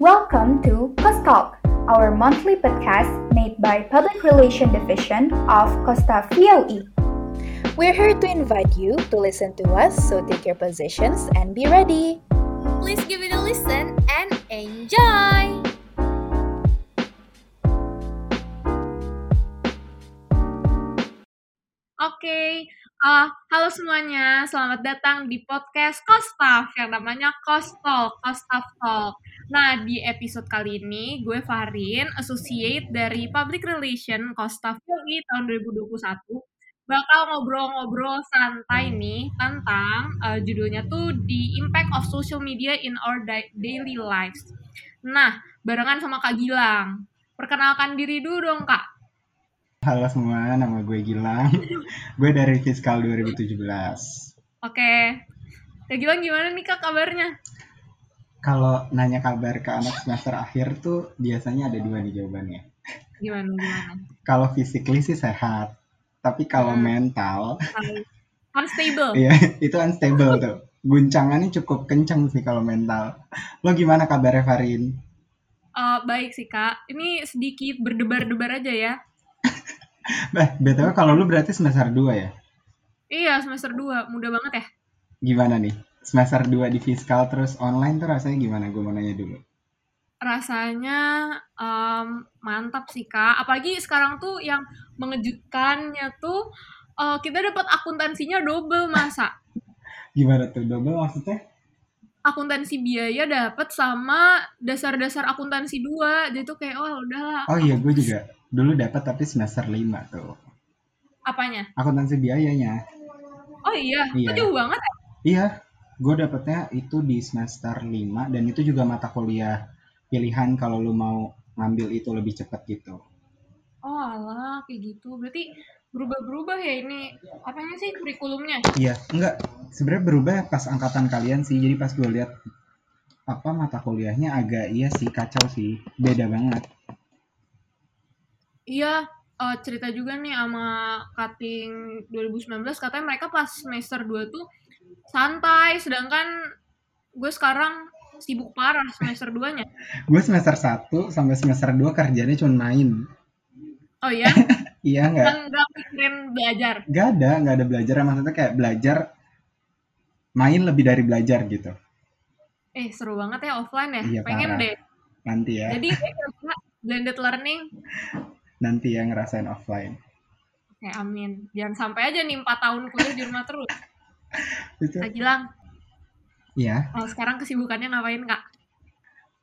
Welcome to Cost Talk, our monthly podcast made by Public Relation Division of Costa VOE. We're here to invite you to listen to us, so take your positions and be ready. Please give it a listen and enjoy! Oke, uh, halo semuanya, selamat datang di podcast Kostaf yang namanya Kostol, Kostaf Talk. Nah, di episode kali ini gue Farin, associate dari Public Relation Kostaf UI tahun 2021, bakal ngobrol-ngobrol santai nih tentang uh, judulnya tuh The Impact of Social Media in Our Daily Lives. Nah, barengan sama Kak Gilang. Perkenalkan diri dulu dong, Kak. Halo semua, nama gue Gilang. gue dari Fiskal 2017. Oke. Kak Gilang gimana nih Kak kabarnya? Kalau nanya kabar ke anak semester akhir tuh biasanya ada dua nih jawabannya. Gimana gimana? Kalau physically sih sehat, tapi kalau hmm. mental unstable. Iya, itu unstable tuh. Guncangannya cukup kencang sih kalau mental. Lo gimana kabarnya Farin? Uh, baik sih Kak. Ini sedikit berdebar-debar aja ya Bah, BTW kalau lu berarti semester 2 ya? Iya, semester 2. Mudah banget ya? Gimana nih? Semester 2 di fiskal terus online tuh rasanya gimana? Gue mau nanya dulu. Rasanya um, mantap sih, Kak. Apalagi sekarang tuh yang mengejutkannya tuh uh, kita dapat akuntansinya double masa. gimana tuh double maksudnya? akuntansi biaya dapat sama dasar-dasar akuntansi dua jadi tuh kayak oh udahlah oh iya gue juga dulu dapat tapi semester 5 tuh. Apanya? Akuntansi biayanya. Oh iya, iya. itu jauh banget ya? iya gue dapetnya itu di semester 5 dan itu juga mata kuliah pilihan kalau lu mau ngambil itu lebih cepat gitu. Oh alah kayak gitu. Berarti berubah-berubah ya ini apanya sih kurikulumnya? Iya enggak. Sebenarnya berubah pas angkatan kalian sih. Jadi pas gue lihat apa mata kuliahnya agak iya sih kacau sih. Beda banget iya uh, cerita juga nih sama cutting 2019 katanya mereka pas semester 2 tuh santai sedangkan gue sekarang sibuk parah semester 2 nya gue semester 1 sampai semester 2 kerjanya cuma main oh iya Iya nggak? Nggak mikirin belajar. Nggak ada, nggak ada belajar. Maksudnya kayak belajar main lebih dari belajar gitu. Eh seru banget ya offline ya. Iya, Pengen parah. deh. Nanti ya. Jadi blended learning. Nanti ya ngerasain offline. Oke amin. Jangan sampai aja nih 4 tahun kuliah di rumah terus. Itu. Kak Gilang. Iya. Oh, sekarang kesibukannya ngapain kak?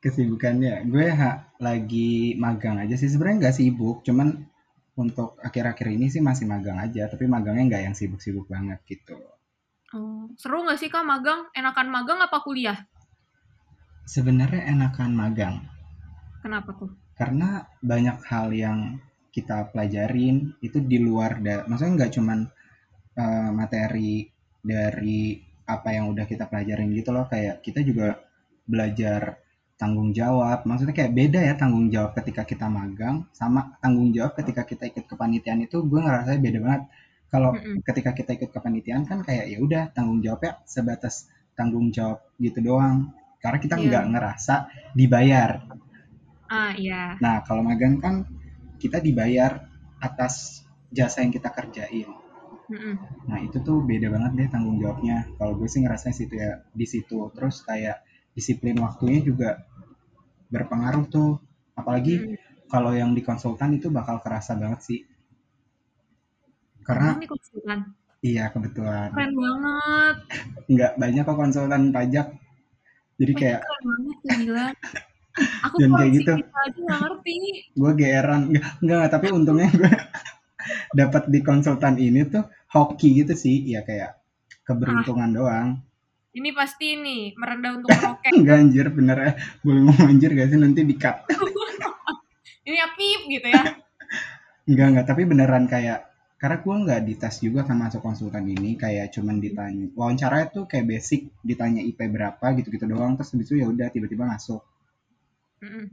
Kesibukannya, gue ha, lagi magang aja sih. Sebenarnya nggak sibuk, cuman untuk akhir-akhir ini sih masih magang aja, tapi magangnya nggak yang sibuk-sibuk banget gitu. Oh, seru nggak sih kak magang? Enakan magang apa kuliah? Sebenarnya enakan magang. Kenapa tuh? Karena banyak hal yang kita pelajarin itu di luar, da maksudnya nggak cuman uh, materi dari apa yang udah kita pelajarin gitu loh, kayak kita juga belajar tanggung jawab. Maksudnya kayak beda ya tanggung jawab ketika kita magang sama tanggung jawab ketika kita ikut kepanitiaan itu gue ngerasa beda banget. Kalau mm -hmm. ketika kita ikut kepanitiaan kan kayak ya udah tanggung jawabnya sebatas tanggung jawab gitu doang. Karena kita iya. nggak yeah. ngerasa dibayar. Ah iya. Nah kalau magang kan kita dibayar atas jasa yang kita kerjain. Mm -hmm. Nah itu tuh beda banget deh tanggung jawabnya. Kalau gue sih ngerasa situ ya di situ. Terus kayak disiplin waktunya juga berpengaruh tuh apalagi hmm. kalau yang di konsultan itu bakal kerasa banget sih karena di konsultan iya kebetulan keren banget nggak banyak kok konsultan pajak jadi kayak keren banget gila aku dan kayak gitu aja gak ngerti gue geran nggak nggak tapi untungnya gue dapat di konsultan ini tuh hoki gitu sih ya kayak keberuntungan ah. doang ini pasti ini merendah untuk meroket. Enggak anjir bener ya. Boleh ngomong anjir gak sih nanti di-cut. ini ya pip gitu ya. enggak enggak tapi beneran kayak karena gue nggak dites juga kan masuk konsultan ini kayak cuman ditanya wawancara itu kayak basic ditanya IP berapa gitu-gitu doang terus habis itu ya udah tiba-tiba masuk mm -mm.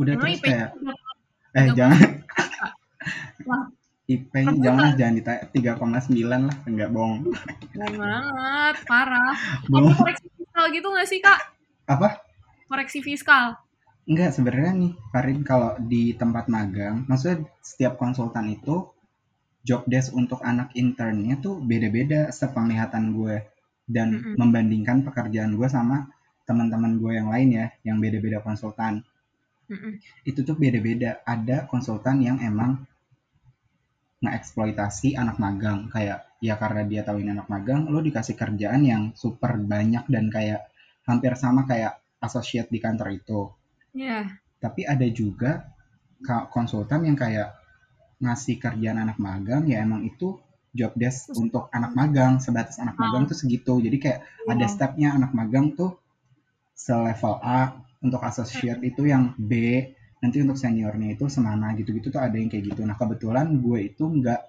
udah Emang terus kayak eh jangan. Wah, IP jangan jangan ditanya tiga koma sembilan lah enggak bohong. Bohong banget parah. Bohong. koreksi fiskal gitu nggak sih kak? Apa? Koreksi fiskal. Enggak sebenarnya nih Farin kalau di tempat magang, maksudnya setiap konsultan itu job desk untuk anak internnya tuh beda-beda sepenglihatan gue dan Mm-mm. membandingkan pekerjaan gue sama teman-teman gue yang lain ya, yang beda-beda konsultan. Mm-mm. Itu tuh beda-beda. Ada konsultan yang emang ngeeksploitasi anak magang kayak ya karena dia tahu ini anak magang, lo dikasih kerjaan yang super banyak dan kayak hampir sama kayak associate di kantor itu. Ya. Tapi ada juga konsultan yang kayak ngasih kerjaan anak magang ya emang itu job desk untuk anak magang sebatas anak magang tuh segitu. Jadi kayak ada Wow. stepnya anak magang tuh selevel A untuk associate itu yang B nanti untuk seniornya itu semana gitu-gitu tuh ada yang kayak gitu. Nah kebetulan gue itu nggak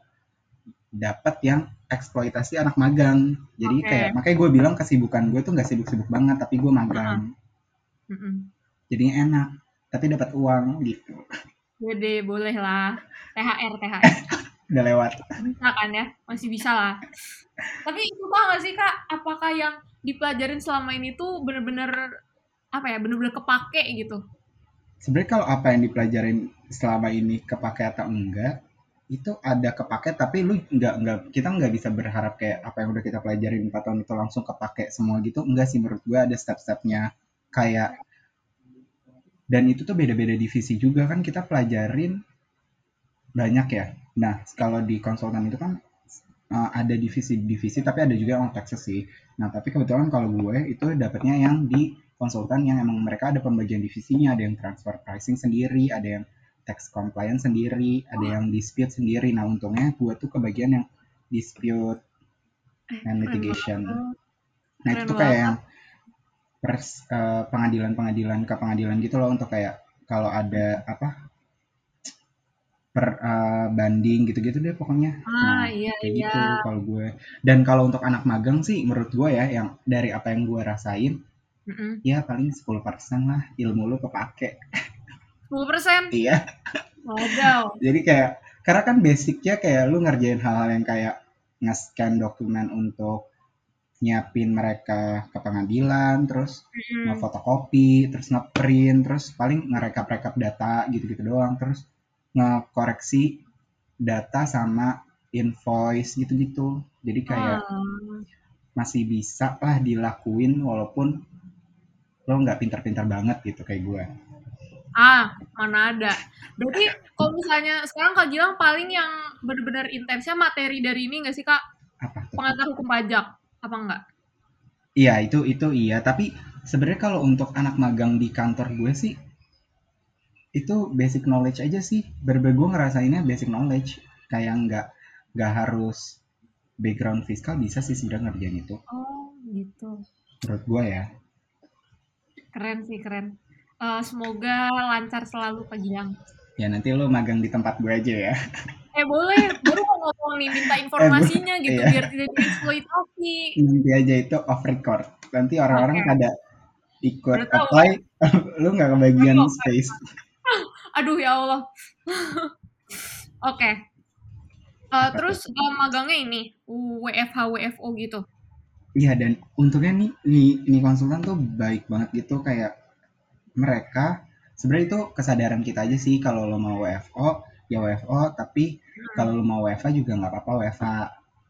dapat yang eksploitasi anak magang. Jadi Oke. kayak makanya gue bilang kesibukan gue tuh nggak sibuk-sibuk banget tapi gue magang. Mm-mm. Jadinya enak tapi dapat uang gitu. Gede, boleh lah. THR, THR. Udah lewat. Bisa kan ya? Masih bisa lah. Tapi itu gak sih Kak, apakah yang dipelajarin selama ini tuh bener-bener apa ya, bener-bener kepake gitu? Sebenarnya kalau apa yang dipelajarin selama ini kepake atau enggak itu ada kepake tapi lu nggak nggak kita nggak bisa berharap kayak apa yang udah kita pelajarin 4 tahun itu langsung kepake semua gitu. Enggak sih menurut gue ada step-stepnya. Kayak dan itu tuh beda-beda divisi juga kan kita pelajarin banyak ya. Nah kalau di konsultan itu kan uh, ada divisi-divisi tapi ada juga yang taxes sih nah tapi kebetulan kalau gue itu dapetnya yang di konsultan yang emang mereka ada pembagian divisinya ada yang transfer pricing sendiri ada yang tax compliance sendiri ada yang dispute sendiri. Nah untungnya gue tuh kebagian yang dispute and keren litigation. banget. nah itu tuh kayak yang pers- eh, pengadilan-pengadilan ke pengadilan gitu loh untuk kayak kalau ada apa per eh, banding gitu-gitu deh pokoknya Ah, nah iya, kayak iya. gitu kalau gue dan kalau untuk anak magang sih menurut gue ya yang dari apa yang gue rasain Mm-mm. ya paling 10% lah ilmu lu kepake 10%? iya Wadaw. jadi kayak karena kan basicnya kayak lu ngerjain hal-hal yang kayak nge-scan dokumen untuk nyiapin mereka ke pengadilan terus Mm-mm. ngefotokopi terus ngeprint terus paling ngerekap-rekap data gitu-gitu doang terus ngekoreksi data sama invoice gitu-gitu jadi kayak Ah. masih bisa lah dilakuin walaupun lo nggak pintar-pintar banget gitu kayak gue Ah, mana ada. Berarti kalau misalnya sekarang Kak Gilang paling yang benar-benar intensnya materi dari ini nggak sih Kak? apa tuh? Pengantar hukum pajak, apa enggak? Iya itu itu iya tapi sebenarnya kalau untuk anak magang di kantor gue sih itu basic knowledge aja sih berber gue ngerasainnya basic knowledge kayak nggak nggak harus background fiskal bisa sih sebenarnya ngerjain itu Oh, gitu. menurut gue ya Keren sih, keren. Eh, semoga lancar selalu Gilang. ya nanti lo magang di tempat gue aja ya Eh boleh, baru mau ngomong nih, minta informasinya gitu iya. biar tidak dieksploitasi. nanti aja itu off record nanti orang-orang Oke. pada ikut apply lu nggak kebagian tahu. space Aduh ya Allah. Oke. Eh, terus eh, magangnya ini WFH WFO gitu. Iya dan untungnya nih nih, nih konsultan tuh baik banget gitu kayak mereka sebenarnya itu kesadaran kita aja sih kalau lo mau WFO ya WFO tapi kalau lo mau WFA juga nggak apa-apa WFA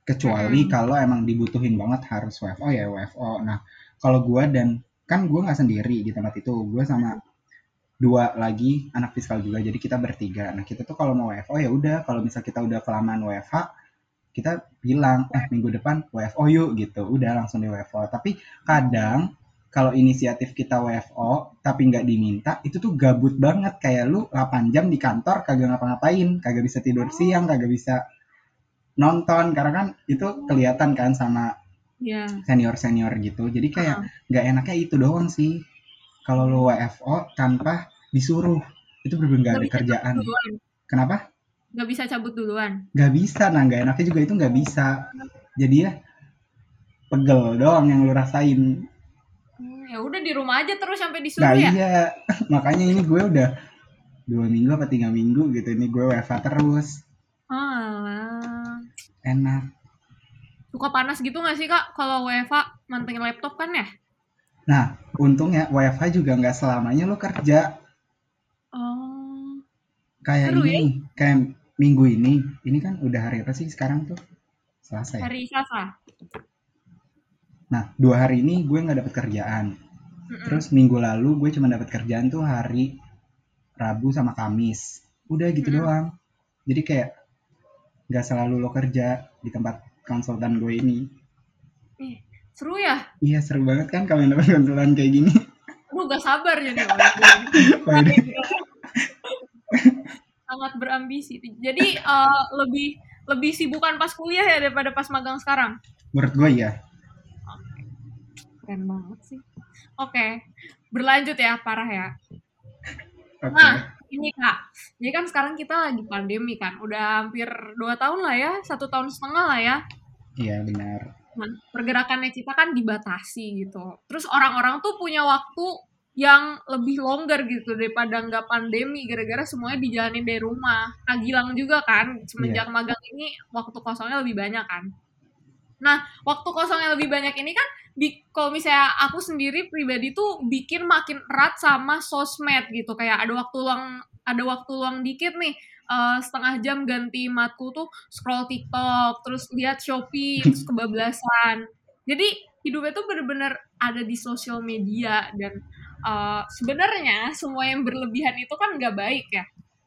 kecuali Hmm. kalau emang dibutuhin banget harus WFO ya WFO. Nah kalau gua dan kan gua nggak sendiri di tempat itu gue sama dua lagi anak fiskal juga. Jadi kita bertiga. Nah kita tuh kalau mau WFO ya udah. Kalau misal kita udah kelamaan WFH kita bilang eh minggu depan WFO yuk gitu. Udah langsung di WFO tapi kadang kalau inisiatif kita WFO tapi nggak diminta itu tuh gabut banget. Kayak lu 8 jam di kantor kagak ngapa-ngapain. Kagak bisa tidur siang kagak bisa nonton. Karena kan itu kelihatan kan sama Ya. senior senior gitu. Jadi kayak nggak enaknya itu doang sih. Kalau lu WFO tanpa disuruh itu bener nggak ada kerjaan kenapa Nggak bisa cabut duluan. nggak bisa nah nggak enaknya juga itu nggak bisa jadi ya pegel doang yang lu rasain Hmm, ya udah di rumah aja terus sampai disuruh nah ya. iya makanya ini gue udah dua minggu apa tiga minggu gitu ini gue WFA terus Alah. enak Suka panas gitu nggak sih kak kalau WFA mantengin laptop kan ya? Nah, untungnya juga nggak selamanya lo kerja. Kayak seru ini ya nih, kayak minggu ini. Ini kan udah hari apa sih sekarang tuh? Selasa ya. hari Selasa. Nah, dua hari ini gue nggak dapet kerjaan. Mm-mm. Terus minggu lalu gue cuma dapat kerjaan tuh hari Rabu sama Kamis. Udah gitu Mm-mm. doang. Jadi kayak nggak selalu lo kerja di tempat konsultan gue ini. Seru ya? Iya seru banget kan kalau dapat konsultan kayak gini. Aduh, gak sabar jadi Waduh. Sangat berambisi. Jadi eh, lebih lebih sibukan pas kuliah ya daripada pas magang sekarang. Menurut gue ya. Keren banget sih. Oke, berlanjut ya parah ya. Oke. Nah, ini kak, jadi kan sekarang kita lagi pandemi kan, udah hampir dua tahun lah ya, satu tahun setengah lah ya. Iya benar. Nah, pergerakannya kita kan dibatasi gitu. Terus orang-orang tuh punya waktu yang lebih longgar gitu daripada nggak pandemi gara-gara semuanya dijalanin dari rumah. Kak Gilang juga kan semenjak magang ini waktu kosongnya lebih banyak kan. Nah, waktu kosongnya lebih banyak ini kan di, kalau misalnya aku sendiri pribadi tuh bikin makin erat sama sosmed gitu kayak ada waktu luang ada waktu luang dikit nih eh, setengah jam ganti matkul tuh scroll TikTok terus lihat Shopee terus kebablasan jadi hidupnya tuh bener-bener ada di sosial media dan eh, sebenarnya semua yang berlebihan itu kan nggak baik ya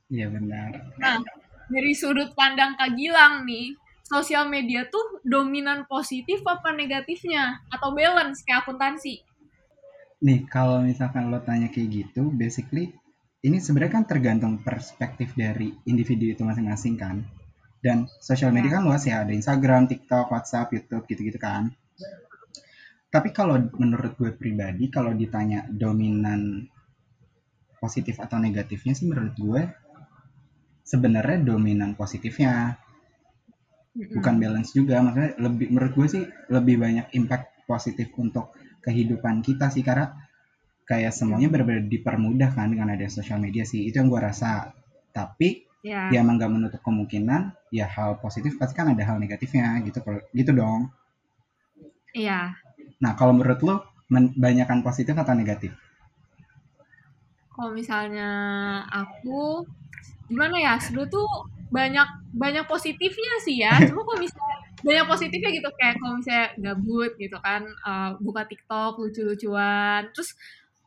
Iya benar. Nah, dari sudut pandang Kak Gilang nih, sosial media tuh dominan positif apa negatifnya? Atau balance kayak akuntansi? Nih kalau misalkan lo tanya kayak gitu, basically ini sebenarnya kan tergantung perspektif dari individu itu masing-masing kan. Dan sosial media kan luas ya, ada Instagram, TikTok, WhatsApp, YouTube gitu-gitu kan. Tapi kalau menurut gue pribadi, kalau ditanya dominan positif atau negatifnya sih menurut gue sebenarnya dominan positifnya, bukan balance juga. Maksudnya lebih menurut gue sih lebih banyak impact positif untuk kehidupan kita sih karena kayak semuanya benar-benar dipermudah kan dengan ada sosial media sih. Itu yang gue rasa. Tapi Ya, ya emang gak menutup kemungkinan ya hal positif pasti kan ada hal negatifnya gitu gitu dong. iya. Nah kalau menurut lo banyakan positif atau negatif? Kalau misalnya aku gimana ya? Sebenarnya tuh banyak banyak positifnya sih ya. Cuma kalau misalnya banyak positifnya gitu kayak kalau misalnya gabut gitu kan eh, buka TikTok lucu-lucuan terus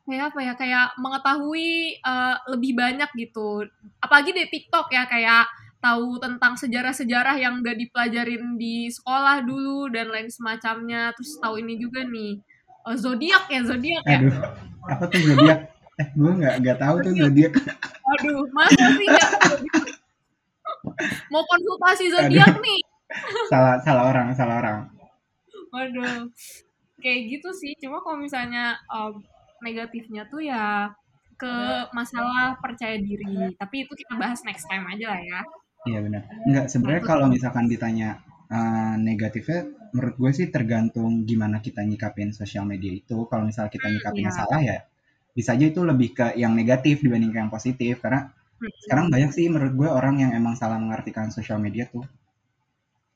kayak apa ya kayak mengetahui eh, lebih banyak gitu apalagi di TikTok ya kayak tahu tentang sejarah-sejarah yang gak dipelajarin di sekolah dulu dan lain semacamnya terus tahu ini juga nih eh, zodiak ya zodiak ya Aduh, apa tuh zodiak? Eh, gue nggak nggak tahu tuh zodiak. aduh masa sih nggak zodiak? mau konsultasi zodiak nih salah salah orang, salah orang. Waduh, kayak gitu sih. Cuma kalau misalnya um, negatifnya tuh ya ke masalah percaya diri. Tapi itu kita bahas next time aja lah ya. Iya benar. Enggak, sebenarnya kalau misalkan ditanya eh, negatifnya, menurut gue sih tergantung gimana kita nyikapin sosial media itu. Kalau misalnya kita Hmm, nyikapinnya iya. salah ya, bisa aja itu lebih ke yang negatif dibanding ke yang positif. Karena Hmm, sekarang banyak sih menurut gue orang yang emang salah mengartikan sosial media tuh.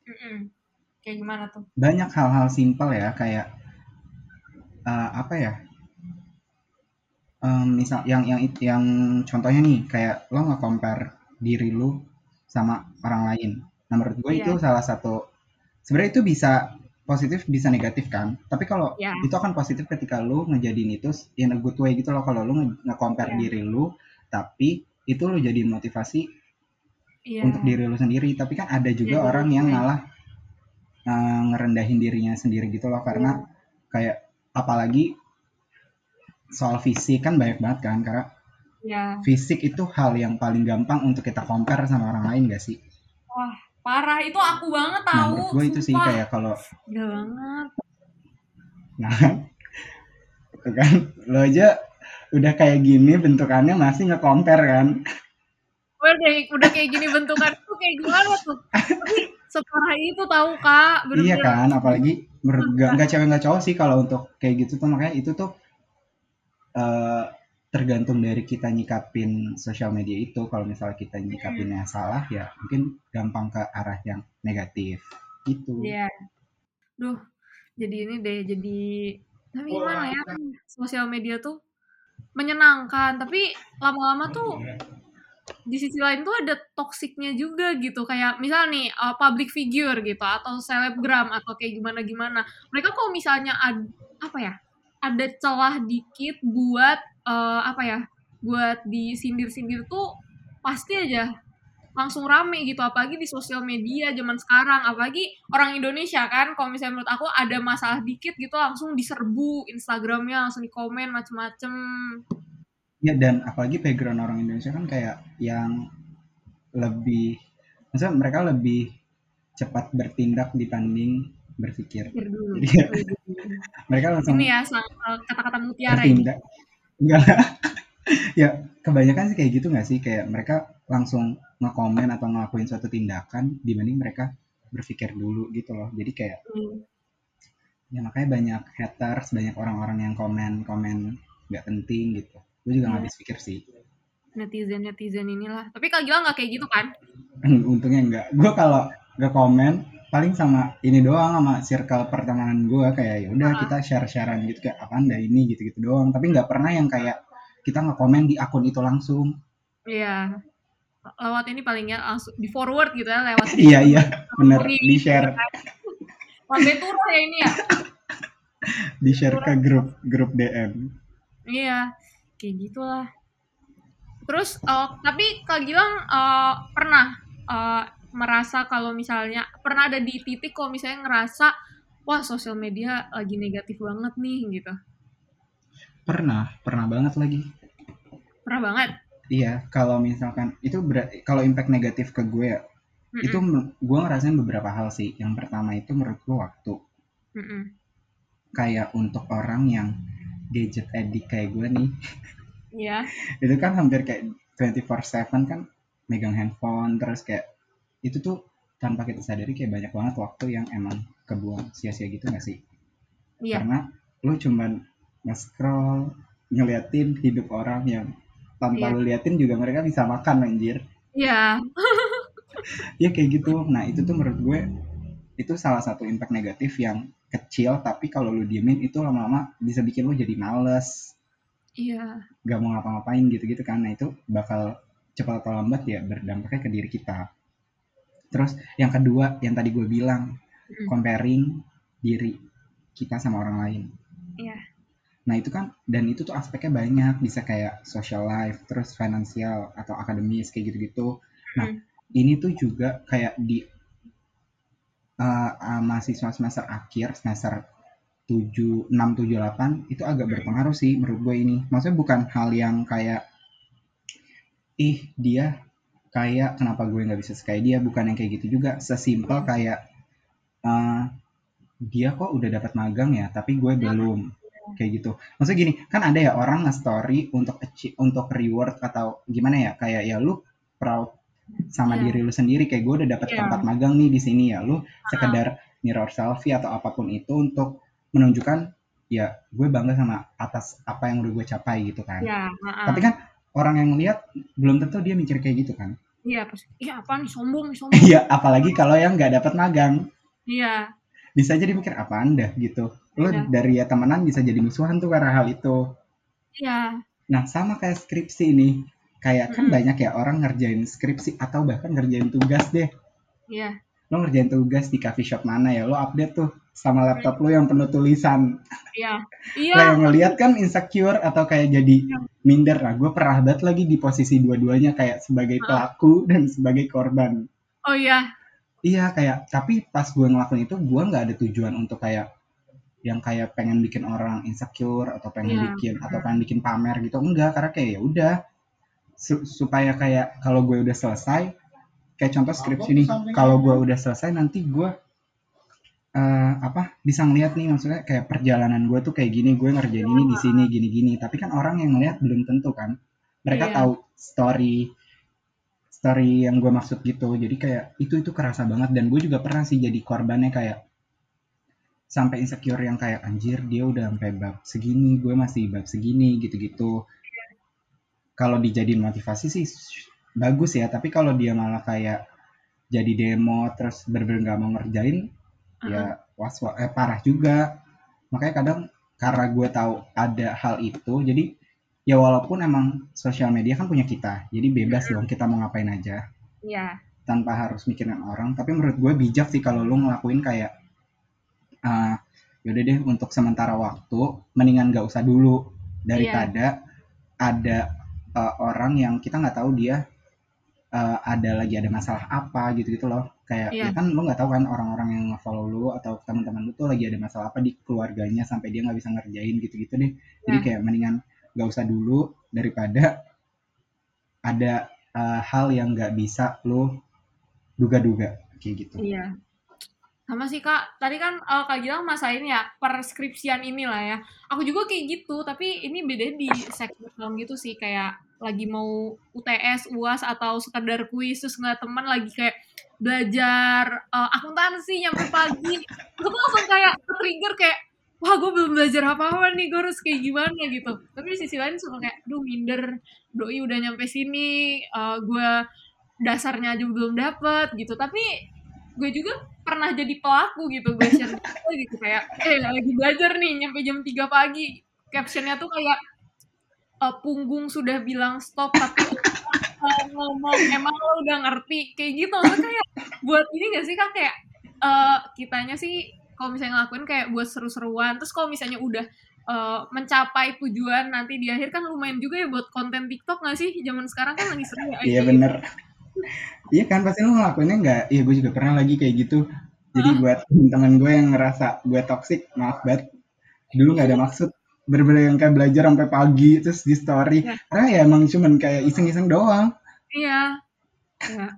mm-mm. Kayak gimana tuh? Banyak hal-hal simpel ya, kayak eh, apa ya? Em, misal yang yang yang contohnya nih kayak lo nge-compare diri lu sama orang lain. Nah, menurut gue itu Iya. salah satu sebenarnya itu bisa positif bisa negatif kan. Tapi kalau Ya, itu akan positif ketika lu ngejadiin itu in a good way gitu loh kalau lu nge- nge-compare Iya. diri lu tapi itu lu jadiin motivasi iya. untuk diri lu sendiri. Tapi kan ada juga Iya, orang yang malah eh, ngerendahin dirinya sendiri gitu loh karena kayak apalagi soal fisik kan banyak banget kan karena Ya, fisik itu hal yang paling gampang untuk kita compare sama orang lain gak sih? wah parah itu aku banget Nah tahu. menurut gue itu sih kayak kalau Gila banget. nah itu kan lo aja udah kayak gini bentukannya masih nge-compare kan? Udah, udah kayak gini bentukan tuh kayak gimana tuh? Separah itu tahu kak. Iya Bener-bener. kan, apalagi gak, nggak cewek nggak cowok sih kalau untuk kayak gitu tuh makanya itu tuh eh, tergantung dari kita nyikapin sosial media itu. Kalau misalnya kita nyikapinnya salah ya mungkin gampang ke arah yang negatif gitu. Iya. Duh, jadi ini deh, jadi tapi gimana ya sosial media tuh menyenangkan tapi lama-lama tuh di sisi lain tuh ada toksiknya juga gitu kayak misal nih uh, public figure gitu atau selebgram atau kayak gimana gimana mereka kok misalnya ad, apa ya ada celah dikit buat uh, apa ya buat disindir-sindir tuh pasti aja langsung rame gitu. Apalagi di sosial media zaman sekarang. Apalagi orang Indonesia kan kalau misalnya menurut aku ada masalah dikit gitu langsung diserbu Instagramnya langsung di komen macem-macem. Ya dan apalagi background orang Indonesia kan kayak yang lebih, maksudnya mereka lebih cepat bertindak dibanding berpikir. Dulu. Jadi ya, mereka langsung ini ya kata-kata mutiara ini. Enggak lah. ya kebanyakan sih kayak gitu nggak sih kayak mereka langsung ngekomen atau ngelakuin suatu tindakan dibanding mereka berpikir dulu gitu loh. Jadi kayak Hmm. ya makanya banyak haters, banyak orang-orang yang komen-komen nggak penting gitu. Gue juga nggak Iya. habis pikir sih. netizen netizen inilah tapi Kak Gilang nggak kayak gitu kan Untungnya enggak. Gue kalau nggak komen paling sama ini doang sama circle pertemanan gue kayak ya udah Ah. kita share-sharean gitu kayak apaan dah ini gitu-gitu doang. Tapi nggak pernah yang kayak kita nge-komen di akun itu langsung. Iya lewat ini palingnya langsung di forward gitu ya lewat Iya iya bener di share Lambe turun ya ini ya di share ke grup grup DM. Iya, kayak gitulah. Terus, eh, tapi Kak Gilang eh, pernah eh, merasa kalau misalnya pernah ada di titik kalau misalnya ngerasa wah sosial media lagi negatif banget nih gitu. Pernah, pernah banget lagi. Pernah banget. Iya, kalau misalkan itu kalau impact negatif ke gue ya, Mm-mm, itu men- gue ngerasain beberapa hal sih. Yang pertama itu menurut gue waktu. mm-mm. Kayak untuk orang yang gadget addict kayak gue nih, Iya, itu kan hampir kayak 24/7 kan megang handphone terus kayak itu tuh tanpa kita sadari kayak banyak banget waktu yang emang kebuang sia-sia gitu gak sih? iya, Karena lu cuman nge-scroll ngeliatin hidup orang yang tanpa Iya. lu liatin juga mereka bisa makan anjir. iya, Ya kayak gitu. Nah, itu tuh menurut gue itu salah satu impact negatif yang kecil tapi kalau lu diemin itu lama-lama bisa bikin lu jadi males, iya, gak mau ngapa-ngapain gitu-gitu kan. Nah, itu bakal cepat atau lambat ya berdampaknya ke diri kita. Terus yang kedua yang tadi gue bilang Mm. comparing diri kita sama orang lain. iya, Nah itu kan dan itu tuh aspeknya banyak bisa kayak social life, terus finansial atau akademis kayak gitu-gitu. Nah ini tuh juga kayak di uh, uh, mahasiswa semester akhir semester 7, 6, 7, 8 itu agak berpengaruh sih menurut gue ini. Maksudnya bukan hal yang kayak ih dia kayak kenapa gue nggak bisa kayak dia bukan yang kayak gitu juga. Sesimpel kayak uh, dia kok udah dapat magang ya tapi gue belum. Kayak gitu. Maksudnya gini kan ada ya orang nge-story untuk untuk reward atau gimana ya? Kayak ya lu proud sama Iya. diri lu sendiri. Kayak gue udah dapat Iya. tempat magang nih di sini ya. Lu sekedar mirror selfie atau apa pun itu untuk menunjukkan ya gue bangga sama atas apa yang udah gue capai gitu kan. Iya, heeh. tapi kan orang yang lihat belum tentu dia mikir kayak gitu kan iya, pasti. Iya, apa nih sombong, nih sombong. iya apalagi kalau yang nggak dapat magang Iya, bisa jadi mikir apa anda gitu lu Iya. dari ya temenan bisa jadi musuhan tuh karena hal itu iya, Nah, sama kayak skripsi nih. Kayak kan Mm-mm. banyak ya orang ngerjain skripsi atau bahkan ngerjain tugas deh. iya, Lo ngerjain tugas di coffee shop mana ya? Lo update tuh sama laptop lo yang penuh tulisan. iya, Lo iya, yang ngeliat kan insecure atau kayak jadi minder. Nah, gue pernah banget lagi di posisi dua-duanya kayak sebagai pelaku dan sebagai korban. oh iya, Iya, kayak tapi pas gue ngelakuin itu, gue nggak ada tujuan untuk kayak yang kayak pengen bikin orang insecure atau pengen Iya. bikin atau pengen bikin pamer gitu enggak karena kayak ya udah Su- supaya kayak kalau gue udah selesai kayak contoh skripsi nih kalau gue udah selesai nanti gue eh, apa bisa ngeliat nih maksudnya kayak perjalanan gue tuh kayak gini gue ngerjain ini di sini gini gini tapi kan orang yang ngeliat belum tentu kan. Mereka Iya. tahu story story yang gue maksud gitu. Jadi kayak itu itu kerasa banget. Dan gue juga pernah sih jadi korbannya kayak sampai insecure yang kayak anjir dia udah sampai bab segini gue masih bab segini gitu-gitu. Kalau dijadiin motivasi sih bagus ya. Tapi kalau dia malah kayak jadi demo terus bener-bener nggak mau ngerjain ya was eh, parah juga. Makanya kadang karena gue tahu ada hal itu jadi ya walaupun emang sosial media kan punya kita jadi bebas dong kita mau ngapain aja. Iya. tanpa harus mikirin orang tapi menurut gue bijak sih kalau lu ngelakuin kayak uh, yaudah deh untuk sementara waktu mendingan gak usah dulu. Daripada ada uh, orang yang kita nggak tahu dia uh, ada lagi ada masalah apa gitu gitu loh kayak Iya. ya kan lu nggak tahu kan orang-orang yang nge-follow lu atau teman-teman lu tuh lagi ada masalah apa di keluarganya sampai dia nggak bisa ngerjain gitu-gitu deh jadi Iya. kayak mendingan gak usah dulu daripada ada uh, hal yang nggak bisa lu duga-duga kayak gitu Iya. Sama sih Kak, tadi kan eh, Kak Gilang masain ya perskripsian inilah ya. Aku juga kayak gitu, tapi ini beda di segmen gitu sih kayak lagi mau UTS, UAS atau sekedar kuis terus ngeliat teman lagi kayak belajar eh, akuntansi nyampe pagi. Aku tuh langsung kayak trigger kayak wah gue belum belajar apa-apa nih, gue harus kayak gimana gitu. Tapi di sisi lain suka kayak, duh minder, doi udah nyampe sini, eh, gue dasarnya aja belum dapet gitu. Tapi gue juga pernah jadi pelaku gitu gue share gitu kayak eh lagi belajar nih nyampe jam 3 pagi captionnya tuh kayak eh, punggung sudah bilang stop tapi ngomong emang lo udah ngerti? Kayak gitu. Maksudnya kayak buat ini gak sih kak? Kayak eh, kitanya sih kalau misalnya ngelakuin kayak buat seru-seruan. Terus kalau misalnya udah eh, mencapai tujuan nanti di akhir kan lumayan juga ya buat konten TikTok gak sih? Zaman sekarang kan lagi seru ya iya bener. Iya kan pasti lu ngelakuinnya nggak iya gue juga pernah lagi kayak gitu. Jadi buat teman gue yang ngerasa gue toxic maaf banget. Dulu nggak ada maksud bener-bener yang kayak belajar sampai pagi terus di story Iya. karena ya emang cuman kayak iseng-iseng doang Iya. Iya.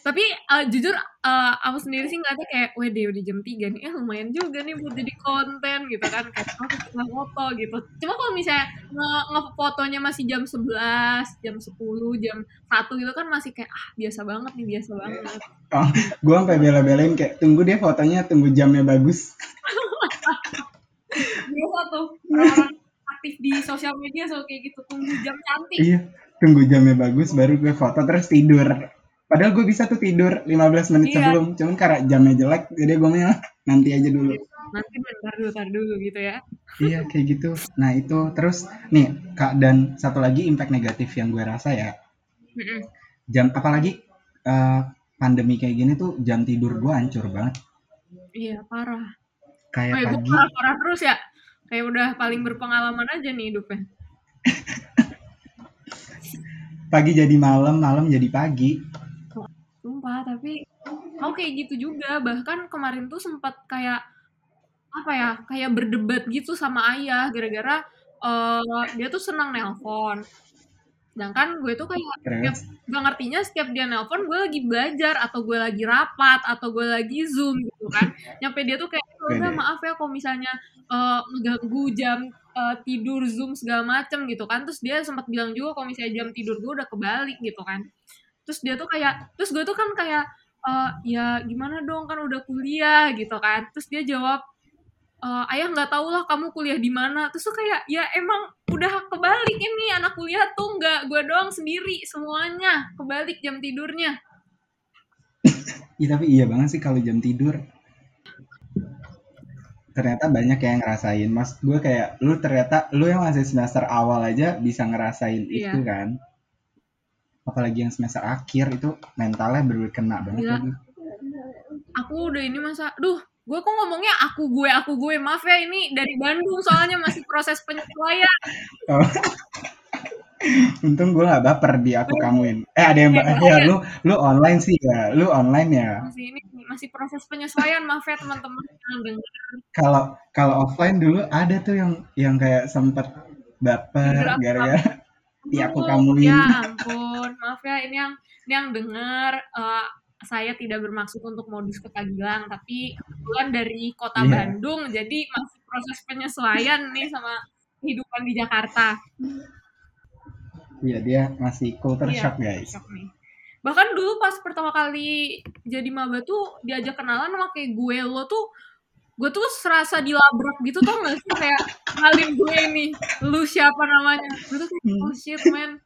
Tapi eh, jujur eh, aku sendiri sih ngeliatnya kayak, wede udah jam 3 nih, eh lumayan juga nih buat jadi konten gitu kan. Kayak aku suka foto gitu. Cuma kalau misalnya nge- ngefotonya masih jam 11, jam 10, jam 1 gitu kan masih kayak, ah biasa banget nih, biasa banget. oh, gue sampai bela-belain kayak tunggu deh fotonya tunggu jamnya bagus Biasa tuh orang-orang aktif di sosial media so kayak gitu, tunggu jam cantik. iya tunggu jamnya bagus baru gue foto terus tidur padahal gue bisa tuh tidur 15 menit Iya. sebelum cuman karena jamnya jelek jadi gue nanti aja dulu Nanti bentar dulu, bentar dulu gitu ya. Iya kayak gitu. Nah itu terus nih kak dan satu lagi impact negatif yang gue rasa ya jam apalagi eh, pandemi kayak gini tuh jam tidur gue hancur banget. Iya, parah. Kayak Oh ya, gue pagi parah-parah terus ya. Kayak udah paling berpengalaman aja nih hidupnya. pagi jadi malam, malam jadi pagi. Sumpah, tapi aku kayak gitu juga. Bahkan kemarin tuh sempat kayak apa ya, kayak berdebat gitu sama ayah gara-gara eh, dia tuh senang nelpon. Sedangkan gue tuh kayak tiap, Terus gak ngertinya setiap dia nelpon gue lagi belajar atau gue lagi rapat atau gue lagi zoom gitu kan. Nyampe dia tuh kayak "Ya udah Pede. maaf ya kalau misalnya ngeganggu jam eh, tidur zoom segala macem gitu kan. Terus dia sempat bilang juga kalau misalnya jam tidur gue udah kebalik gitu kan. Terus dia tuh kayak terus gue tuh kan kayak eh, ya gimana dong kan udah kuliah gitu kan. Terus dia jawab "Eh, ayah nggak tahu lah kamu kuliah di mana terus tuh kayak ya emang udah kebalik ini anak kuliah tuh nggak gue doang sendiri semuanya kebalik jam tidurnya Iya tapi iya banget sih kalau jam tidur. Ternyata banyak yang ngerasain. Mas gue kayak lu ternyata lu yang masih semester awal aja bisa ngerasain Iya. itu kan. Apalagi yang semester akhir itu mentalnya bener kena banget Gila. lagi. aku udah ini masa duh gue kok ngomongnya aku gue aku gue. Maaf ya ini dari Bandung soalnya masih proses penyesuaian. Oh. Untung gue gak baper di aku kamuin. Eh ada yang ba- ya lu lu online sih ya, lu online ya. masih ini masih proses penyesuaian maaf ya teman-teman. Yang denger Kalau kalau offline dulu ada tuh yang yang kayak sempet baper aku gara-gara Iya, aku Ampun, kamuin. Ya ampun, maaf ya ini yang ini yang dengar eh, saya tidak bermaksud untuk modus ke Kagilang, tapi kebetulan dari kota Iya. Bandung, jadi masih proses penyesuaian nih sama kehidupan di Jakarta. Iya dia masih culture Iya, shock guys. shock nih. Bahkan dulu pas pertama kali jadi maba tuh diajak kenalan sama kayak gue lo tuh gue tuh serasa dilabrak gitu tau gak sih kayak kenalin gue nih lu siapa namanya gue tuh kayak oh shit man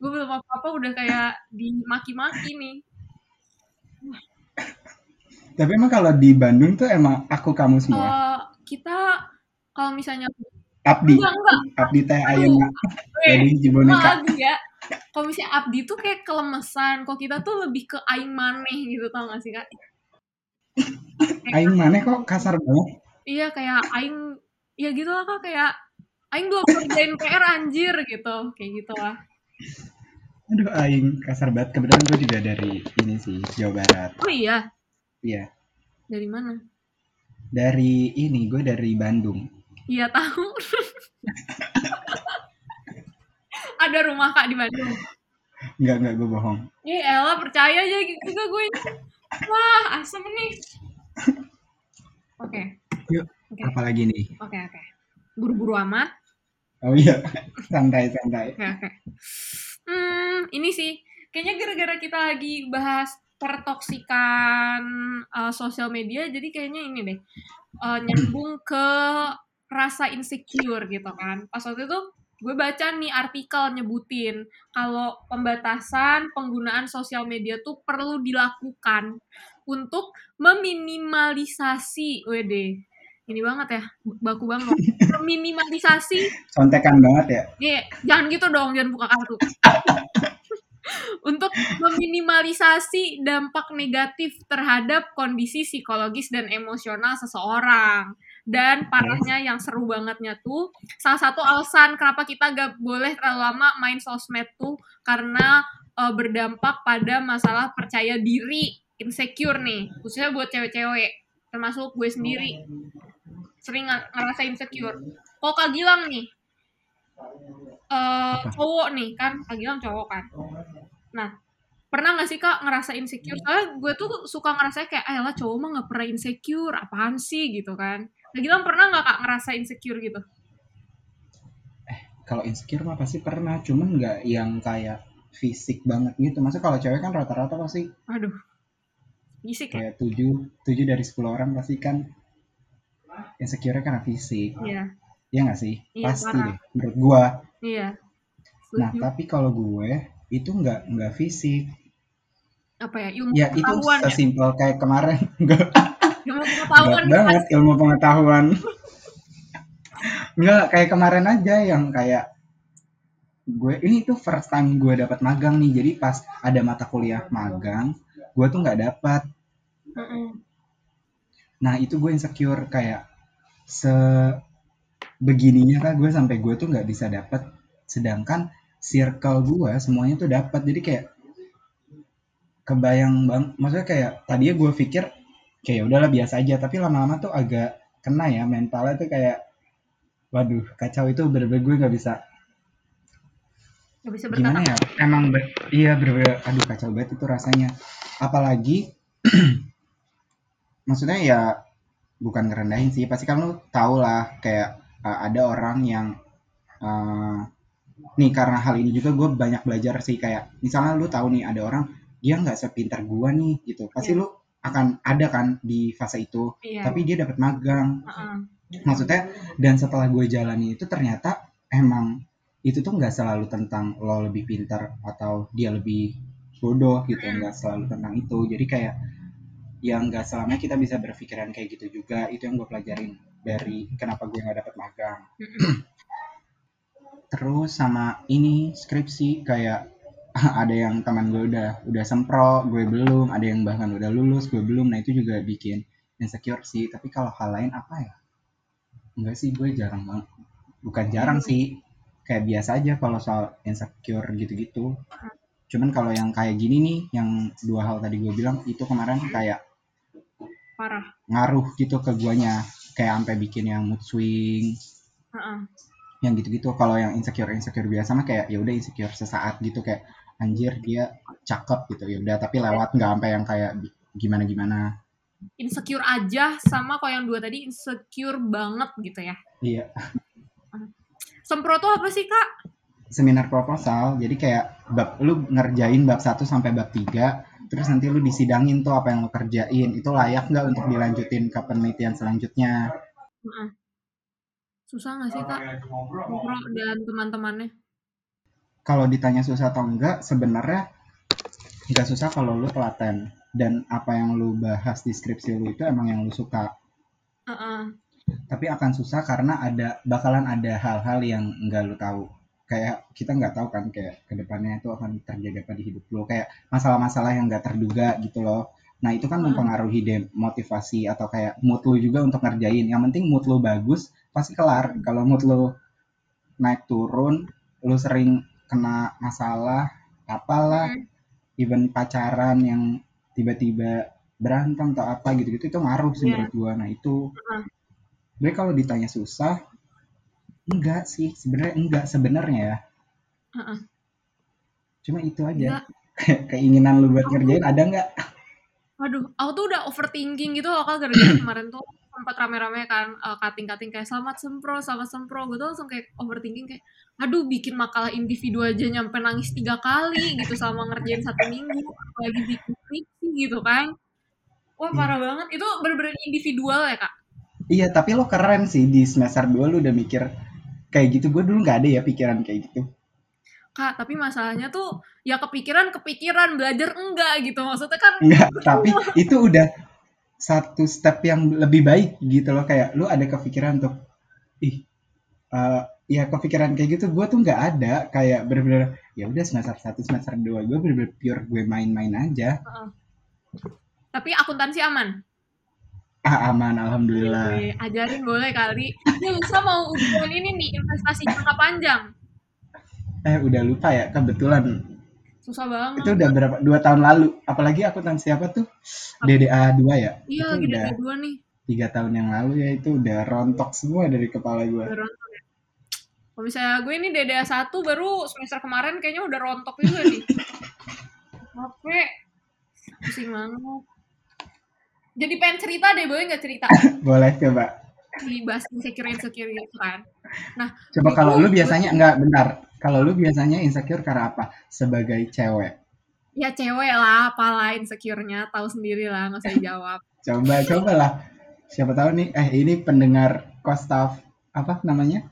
gue belum apa-apa udah kayak dimaki-maki nih Tapi emang kalau di Bandung tuh emang aku kamu semua. Eh, kita kalau misalnya Abdi. Enggak enggak. Abdi teh ayeuna. Eh, jadi hiji boneka lagu ya. Kalau misalnya Abdi tuh kayak kelemesan kalau kita tuh lebih ke aing maneh gitu tau gak sih kak? Aing mana kok kasar banget. Iya kayak aing ya gitu lah kak kayak aing belum kerjain PR anjir gitu. Kayak gitu lah. Aduh aing kasar banget. Kebetulan gue juga dari ini sih Jawa Barat. Oh iya iya dari mana dari ini gue dari Bandung iya tahu ada rumah kak di Bandung Enggak, enggak, gue bohong. Ih Ella percaya aja gitu gue. Wah asem nih. Oke Yuk, Oke. apalagi nih? oke oke. Buru-buru amat. Oh iya, santai, santai. Oke oke. Hmm ini sih kayaknya gara-gara kita lagi bahas pertoksikan uh, sosial media jadi kayaknya ini deh uh, nyambung ke rasa insecure gitu kan. Pas waktu itu gue baca nih artikel nyebutin kalau pembatasan penggunaan sosial media tuh perlu dilakukan untuk meminimalisasi, wede, ini banget ya, baku banget, meminimalisasi Contekan banget ya. Nih, jangan gitu dong, jangan buka kartu. Untuk meminimalisasi dampak negatif terhadap kondisi psikologis dan emosional seseorang. Dan parahnya yang seru bangetnya tuh, salah satu alasan kenapa kita gak boleh terlalu lama main sosmed tuh karena eh, berdampak pada masalah percaya diri, insecure nih, khususnya buat cewek-cewek, termasuk gue sendiri. Sering ngerasa insecure. Kok Kak Gilang nih, eh cowok nih kan Kak Gilang cowok kan nah pernah gak sih kak ngerasa insecure soalnya gue tuh suka ngerasa kayak ah lah cowok mah gak pernah insecure apaan sih gitu kan Kak Gilang pernah gak kak ngerasa insecure gitu Kalau insecure mah pasti pernah, cuman nggak yang kayak fisik banget gitu. Masa kalau cewek kan rata-rata pasti aduh gisik ya kayak 7, 7 dari 10 orang pasti kan insecure karena fisik. iya Iya nggak sih? Iya, pasti parah. deh, menurut gua. iya Nah, tapi kalau gue itu nggak nggak fisik. apa ya ilmu Ya itu ya sesimpel kayak kemarin. Enggak ilmu pengetahuan banget ilmu pengetahuan. Enggak kayak kemarin aja yang kayak gue ini tuh first time gue dapat magang nih. Jadi pas ada mata kuliah magang, gue tuh nggak dapat. Nah itu gue insecure kayak se begininya kan gue sampai gue tuh nggak bisa dapat. Sedangkan circle gue semuanya tuh dapat. Jadi kayak kebayang bang, maksudnya kayak tadinya gue pikir kayak udahlah biasa aja, tapi lama-lama tuh agak kena ya mentalnya tuh kayak waduh kacau itu bener-bener gue nggak bisa Gak bisa gimana berkata ya? Emang be- iya bener-bener aduh kacau banget itu rasanya. Apalagi maksudnya ya bukan ngerendahin sih. Pasti lu tau lah kayak uh, ada orang yang uh, nih karena hal ini juga gue banyak belajar sih kayak misalnya lu tahu nih ada orang dia nggak sepintar gue nih gitu pasti Iya. lu akan ada kan di fase itu iya tapi dia dapat magang Heeh. maksudnya dan setelah gue jalani itu ternyata emang itu tuh nggak selalu tentang lo lebih pintar atau dia lebih bodoh gitu nggak selalu tentang itu jadi kayak yang nggak selamanya kita bisa berpikiran kayak gitu juga itu yang gue pelajarin dari kenapa gue nggak dapat magang. Terus sama ini skripsi kayak ada yang teman gue udah udah sempro gue belum ada yang bahkan udah lulus gue belum. Nah itu juga bikin insecure sih. Tapi kalau hal lain apa ya? Enggak sih gue jarang banget. Bukan jarang sih. Kayak biasa aja kalau soal insecure gitu-gitu. Cuman kalau yang kayak gini nih yang dua hal tadi gue bilang itu kemarin kayak parah. ngaruh gitu ke guanya. Kayak sampai bikin yang mood swing. Heeh. Yang gitu-gitu. Kalau yang insecure insecure biasa mah kayak ya udah insecure sesaat gitu kayak anjir dia cakep gitu ya udah. Tapi lewat nggak sampai yang kayak gimana gimana insecure aja sama kalau yang dua tadi insecure banget gitu ya. Iya. Sempro tuh apa sih kak? Seminar proposal. Jadi kayak bab lu ngerjain bab 1 sampai bab 3 terus nanti lu disidangin tuh apa yang lu kerjain. Itu layak nggak untuk dilanjutin ke penelitian selanjutnya. Susah nggak sih kak? Bro dan teman-temannya. Kalau ditanya susah atau enggak sebenarnya nggak susah kalau lu telaten. Dan apa yang lu bahas di skripsi lu itu emang yang lu suka. Heeh. tapi akan susah karena ada bakalan ada hal-hal yang nggak lu tahu. Kayak kita nggak tahu kan kayak ke depannya itu akan terjadi apa di hidup lo kayak masalah-masalah yang nggak terduga gitu loh. Nah itu kan mempengaruhi deh motivasi atau kayak mood lu juga untuk ngerjain. Yang penting mood lu bagus pasti kelar kalau mood lu naik turun lu sering kena masalah apalah Hmm. even pacaran yang tiba-tiba berantem atau apa gitu-gitu itu ngaruh sih Iya. menurut gua nah itu Heeh. gue kalau ditanya susah enggak sih sebenarnya enggak sebenarnya ya Heeh. cuma itu aja Enggak. keinginan lu buat ngerjain ada nggak Waduh, aku tuh udah overthinking gitu loh kak gara-gara kemarin tuh sempat rame-rame kan eh, kating-kating kayak selamat sempro, selamat sempro. Gue tuh langsung kayak overthinking kayak, aduh bikin makalah individu aja nyampe nangis tiga kali gitu selama ngerjain satu minggu, apalagi bikin skripsi gitu kan. Wah parah banget, itu bener-bener individual ya kak. iya tapi lo keren sih di semester 2 lu udah mikir kayak gitu gue dulu nggak ada ya pikiran kayak gitu Kak, tapi masalahnya tuh ya kepikiran-kepikiran, belajar enggak gitu. Maksudnya kan enggak tapi itu udah satu step yang lebih baik gitu loh kayak lu ada kepikiran untuk ih eh, ya kepikiran kayak gitu gue tuh nggak ada kayak bener-bener ya udah semester satu semester dua gue bener-bener pure gue main-main aja tapi akuntansi aman. ah aman alhamdulillah Oke, ajarin boleh kali. Ini Lusa mau ujian ini nih, investasi jangka panjang. eh udah lupa ya kebetulan Susah banget. itu udah berapa dua tahun lalu apalagi akuntansi apa tuh DDA 2 ya Iya, itu lagi dari dua nih. tiga tahun yang lalu ya itu udah rontok semua dari kepala gue Udah rontok ya. Kalau misalnya gue ini DDA 1 baru semester kemarin kayaknya udah rontok juga nih. Capek. Pusing banget. Jadi pengen cerita deh, boleh nggak cerita? boleh coba Dibahas insecure-insecure gitu kan. Nah, coba kalau lu biasanya enggak bentar kalau lu biasanya insecure karena apa sebagai cewek ya cewek lah, apalah insecure-nya. Tahu sendiri lah, nggak usah dijawab. coba cobalah siapa tahu nih eh ini pendengar kostaf apa namanya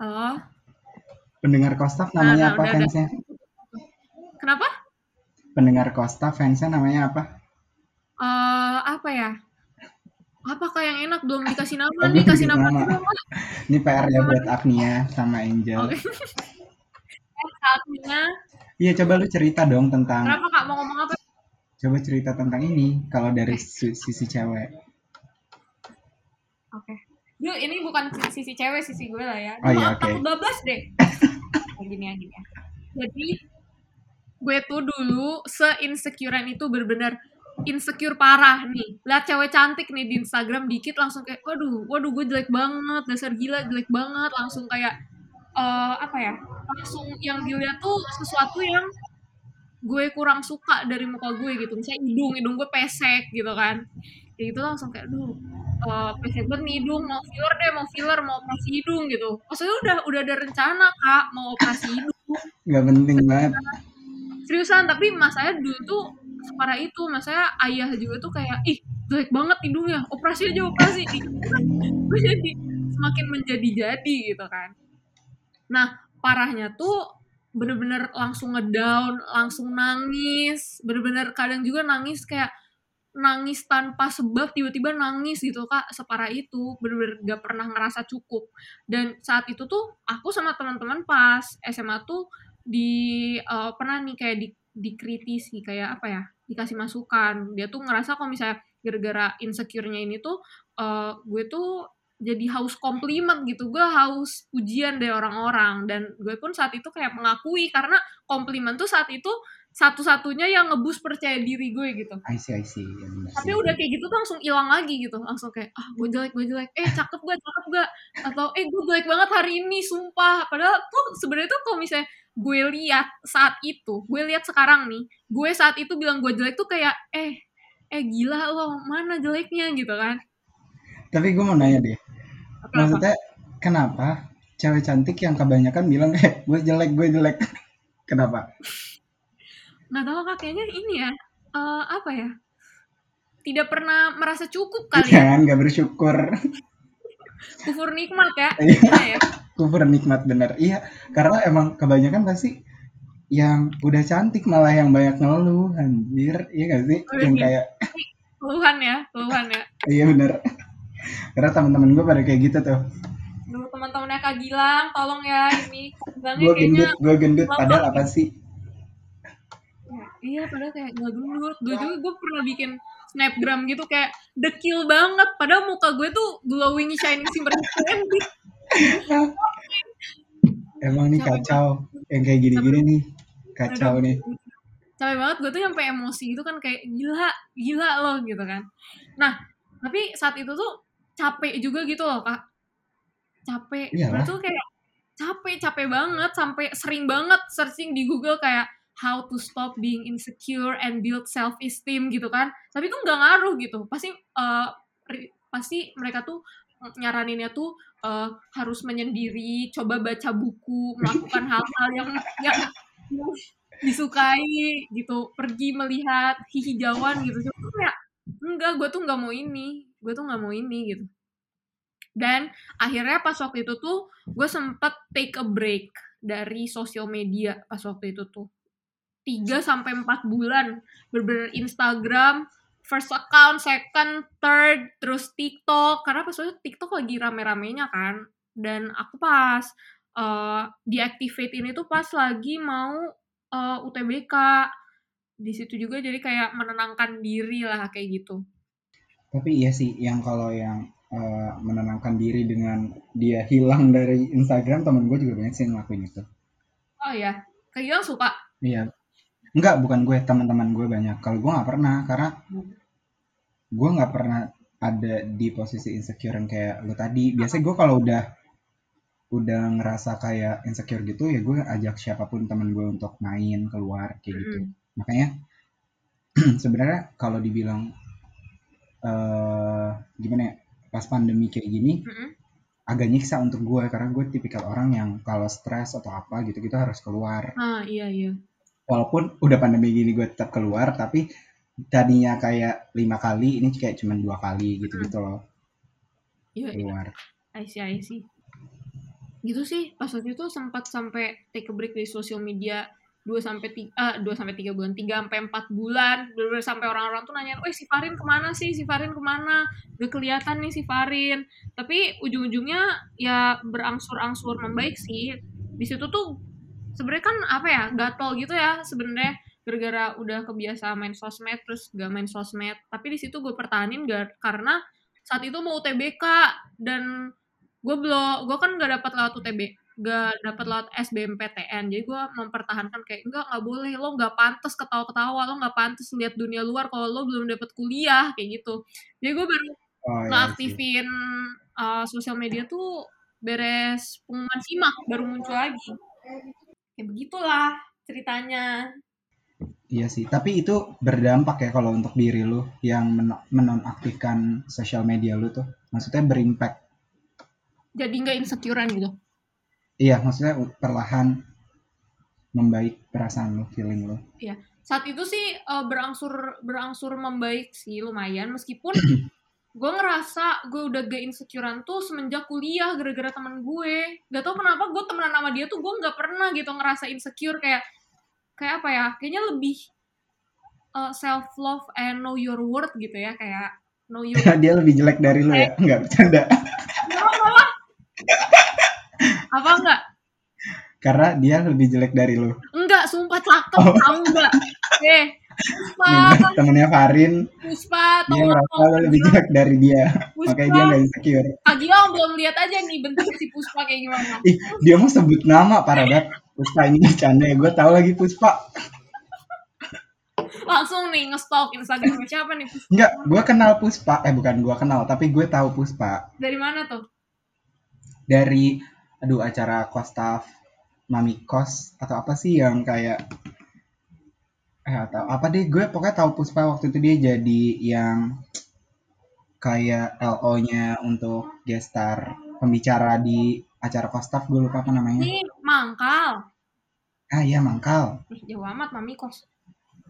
Oh, pendengar kostaf namanya nah, apa udah, fansnya kenapa? pendengar kostaf fansnya namanya apa eh apa ya? Apakah yang enak belum dikasih nama nih? Kasih nama nama. dulu, ini PR ya buat Agnia sama Angel Oke. Saatnya. iya coba lu cerita dong tentang Kenapa kak mau ngomong apa? coba cerita tentang ini kalau dari si- sisi cewek Oke. Yuk, ini bukan sisi cewek, sisi gue lah ya. Oh, iya, Maaf, oke. takut bablas deh. Gini ya, gini ya. Jadi, gue tuh dulu se-insecurean itu bener-bener insecure parah nih. Lihat cewek cantik nih di Instagram dikit langsung kayak, waduh, waduh gue jelek banget, dasar gila jelek banget. Langsung kayak, eh apa ya, langsung yang dilihat tuh sesuatu yang gue kurang suka dari muka gue gitu. Misalnya hidung, hidung gue pesek gitu kan. Kayak gitu langsung kayak, aduh, eh pesek banget nih hidung, mau filler deh, mau filler, mau operasi hidung gitu. Maksudnya udah udah ada rencana kak, mau operasi hidung. nggak penting banget Seriusan, tapi mas saya dulu tuh separah itu. Mas saya ayah juga tuh kayak, ih jelek banget hidungnya, operasi aja operasi. jadi semakin menjadi-jadi gitu kan. Nah, parahnya tuh bener-bener langsung ngedown, langsung nangis, bener-bener kadang juga nangis kayak nangis tanpa sebab tiba-tiba nangis gitu kak separah itu bener-bener gak pernah ngerasa cukup dan saat itu tuh aku sama teman-teman pas SMA tuh di eh, pernah nih kayak di dikritisi kayak apa ya dikasih masukan. Dia tuh ngerasa kalau misalnya gara-gara insecure-nya ini tuh eh, gue tuh jadi haus komplimen gitu. Gue haus pujian dari orang-orang. Dan gue pun saat itu kayak mengakui karena komplimen tuh saat itu satu-satunya yang ngebus percaya diri gue gitu. I see I see. Ya, bener tapi udah kayak gitu tuh langsung hilang lagi gitu. Langsung kayak ah gue jelek gue jelek. Eh cakep gak cakep gak? Atau eh gue jelek banget hari ini sumpah. Padahal tuh sebenarnya tuh kalau misalnya gue lihat saat itu gue lihat sekarang nih gue saat itu bilang gue jelek tuh kayak eh eh gila lo mana jeleknya? Gitu kan. Tapi gue mau nanya deh Apa-apa? maksudnya kenapa cewek cantik yang kebanyakan bilang eh gue jelek gue jelek? Kenapa? Nggak tahu kak kayaknya ini ya eh, apa ya tidak pernah merasa cukup kali ya. Jangan gak bersyukur kufur nikmat ya Iya. Ya? Kufur nikmat bener. Iya karena emang kebanyakan pasti yang udah cantik malah yang banyak ngeluh anjir. Iya gak sih? Oh, yang iya. kayak keluhan ya keluhan ya. Iya bener. Karena teman-teman gue pada kayak gitu tuh. Duh, teman-temannya Kak Gilang, tolong ya ini. Gue gendut gue gendut. padahal apa sih? Iya, padahal kayak nggak gendut. Dulu juga gue pernah bikin snapgram gitu kayak dekil banget. Padahal muka gue tuh glowing, shining, simmer candy. emang nih kacau yang kayak gini-gini nih kacau nih capek banget gue tuh sampai emosi gitu kan kayak gila, gila loh gitu kan. Nah, tapi saat itu tuh capek juga gitu loh kak. Capek. Iyalah. Gue tuh kayak capek, capek banget sampai sering banget searching di Google kayak how to stop being insecure and build self esteem gitu kan. Tapi tuh nggak ngaruh gitu. Pasti eh, ri- pasti mereka tuh nyaraninnya tuh eh, harus menyendiri, coba baca buku, melakukan hal-hal yang yang yang disukai gitu, pergi melihat hijauan gitu. Cuma kayak enggak, gue tuh nggak mau ini, gue tuh nggak mau ini gitu. Dan akhirnya pas waktu itu tuh gue sempet take a break dari sosial media pas waktu itu tuh. 3 sampai 4 bulan bener Instagram, first account, second, third, terus TikTok. Karena pas itu TikTok lagi rame-ramenya kan. Dan aku pas uh, deactivate ini tuh pas lagi mau uh, UTBK. Di situ juga jadi kayak menenangkan diri lah kayak gitu. tapi iya sih yang kalau yang eh, menenangkan diri dengan dia hilang dari Instagram temen gue juga banyak sih yang ngelakuin itu Oh ya, kayak Gilang suka. iya enggak bukan gue teman-teman gue banyak kalau gue nggak pernah karena gue nggak pernah ada di posisi insecure yang kayak lo tadi biasanya gue kalau udah udah ngerasa kayak insecure gitu ya gue ajak siapa pun temen gue untuk main keluar kayak gitu Mm-mm. makanya sebenarnya kalau dibilang eh gimana ya pas pandemi kayak gini Mm-mm. agak nyiksa untuk gue karena gue tipikal orang yang kalau stres atau apa gitu gitu harus keluar Ah iya iya. Walaupun udah pandemi gini gue tetap keluar tapi tadinya kayak lima kali ini kayak cuma dua kali gitu gitu loh Iya iya. keluar I see, I see. Gitu sih, pas waktu itu sempat sampai take a break dari sosial media 2 sampai 3 ah 2 sampai 3 bulan, 3 sampai 4 bulan. Bener-bener sampai orang-orang tuh nanyain, "Weh, si Farin ke mana sih? Si Farin ke mana? Udah kelihatan nih si Farin." Tapi ujung-ujungnya ya berangsur-angsur membaik sih. Di situ tuh sebenarnya kan apa ya? Gatel gitu ya sebenarnya gara-gara udah kebiasa main sosmed terus gak main sosmed. Tapi di situ gue pertahanin gak, karena saat itu mau UTBK dan gue belum gue kan gak dapat lewat UTB gak dapat lewat SBMPTN jadi gue mempertahankan kayak enggak nggak boleh. Lo nggak pantas ketawa-ketawa. Lo nggak pantas lihat dunia luar kalau lo belum dapat kuliah kayak gitu. Jadi gue baru oh iya uh, sosial media tuh beres pengumuman simak baru muncul lagi kayak begitulah ceritanya. Iya sih tapi itu berdampak ya kalau untuk diri lu yang men- menonaktifkan sosial media lu tuh. Maksudnya berimpact. Jadi nggak insecurean gitu? Iya maksudnya perlahan membaik perasaan lu feeling lu. Saat itu sih uh, berangsur berangsur membaik sih lumayan. Meskipun gue ngerasa gue udah gak insecurean tuh semenjak kuliah gara-gara teman gue. Gak tau kenapa gue temenan sama dia tuh gue nggak pernah gitu ngerasa insecure kayak kayak apa ya kayaknya lebih self love and know your worth gitu ya kayak know your dia lebih jelek dari lu ya? Nggak bercanda. Apa enggak? Karena dia lebih jelek dari lu enggak sumpah cakep Oh. tau enggak? Eh Puspa temennya Farin. Puspa dia lu lebih jelek dari dia. Puspa. Makanya dia nggak insecure. Kak Gilang belum lihat aja nih bentuk si Puspa kayak gimana. Ih dia mau sebut nama parah banget Puspa ini bercanda ya. Gue tahu lagi Puspa. Langsung nih nge-stalk Instagram siapa nih Puspa? Enggak, gue kenal Puspa. Eh bukan gue kenal tapi gue tahu Puspa. Dari mana tuh? Dari aduh acara kostaf Mami Kos atau apa sih yang kayak eh atau apa deh gue pokoknya tahu Puspa waktu itu dia jadi yang kayak LO-nya untuk gestar pembicara di acara kostaf gue lupa apa namanya. Ini mangkal. Ah iya mangkal. Ih, jauh amat mami kos.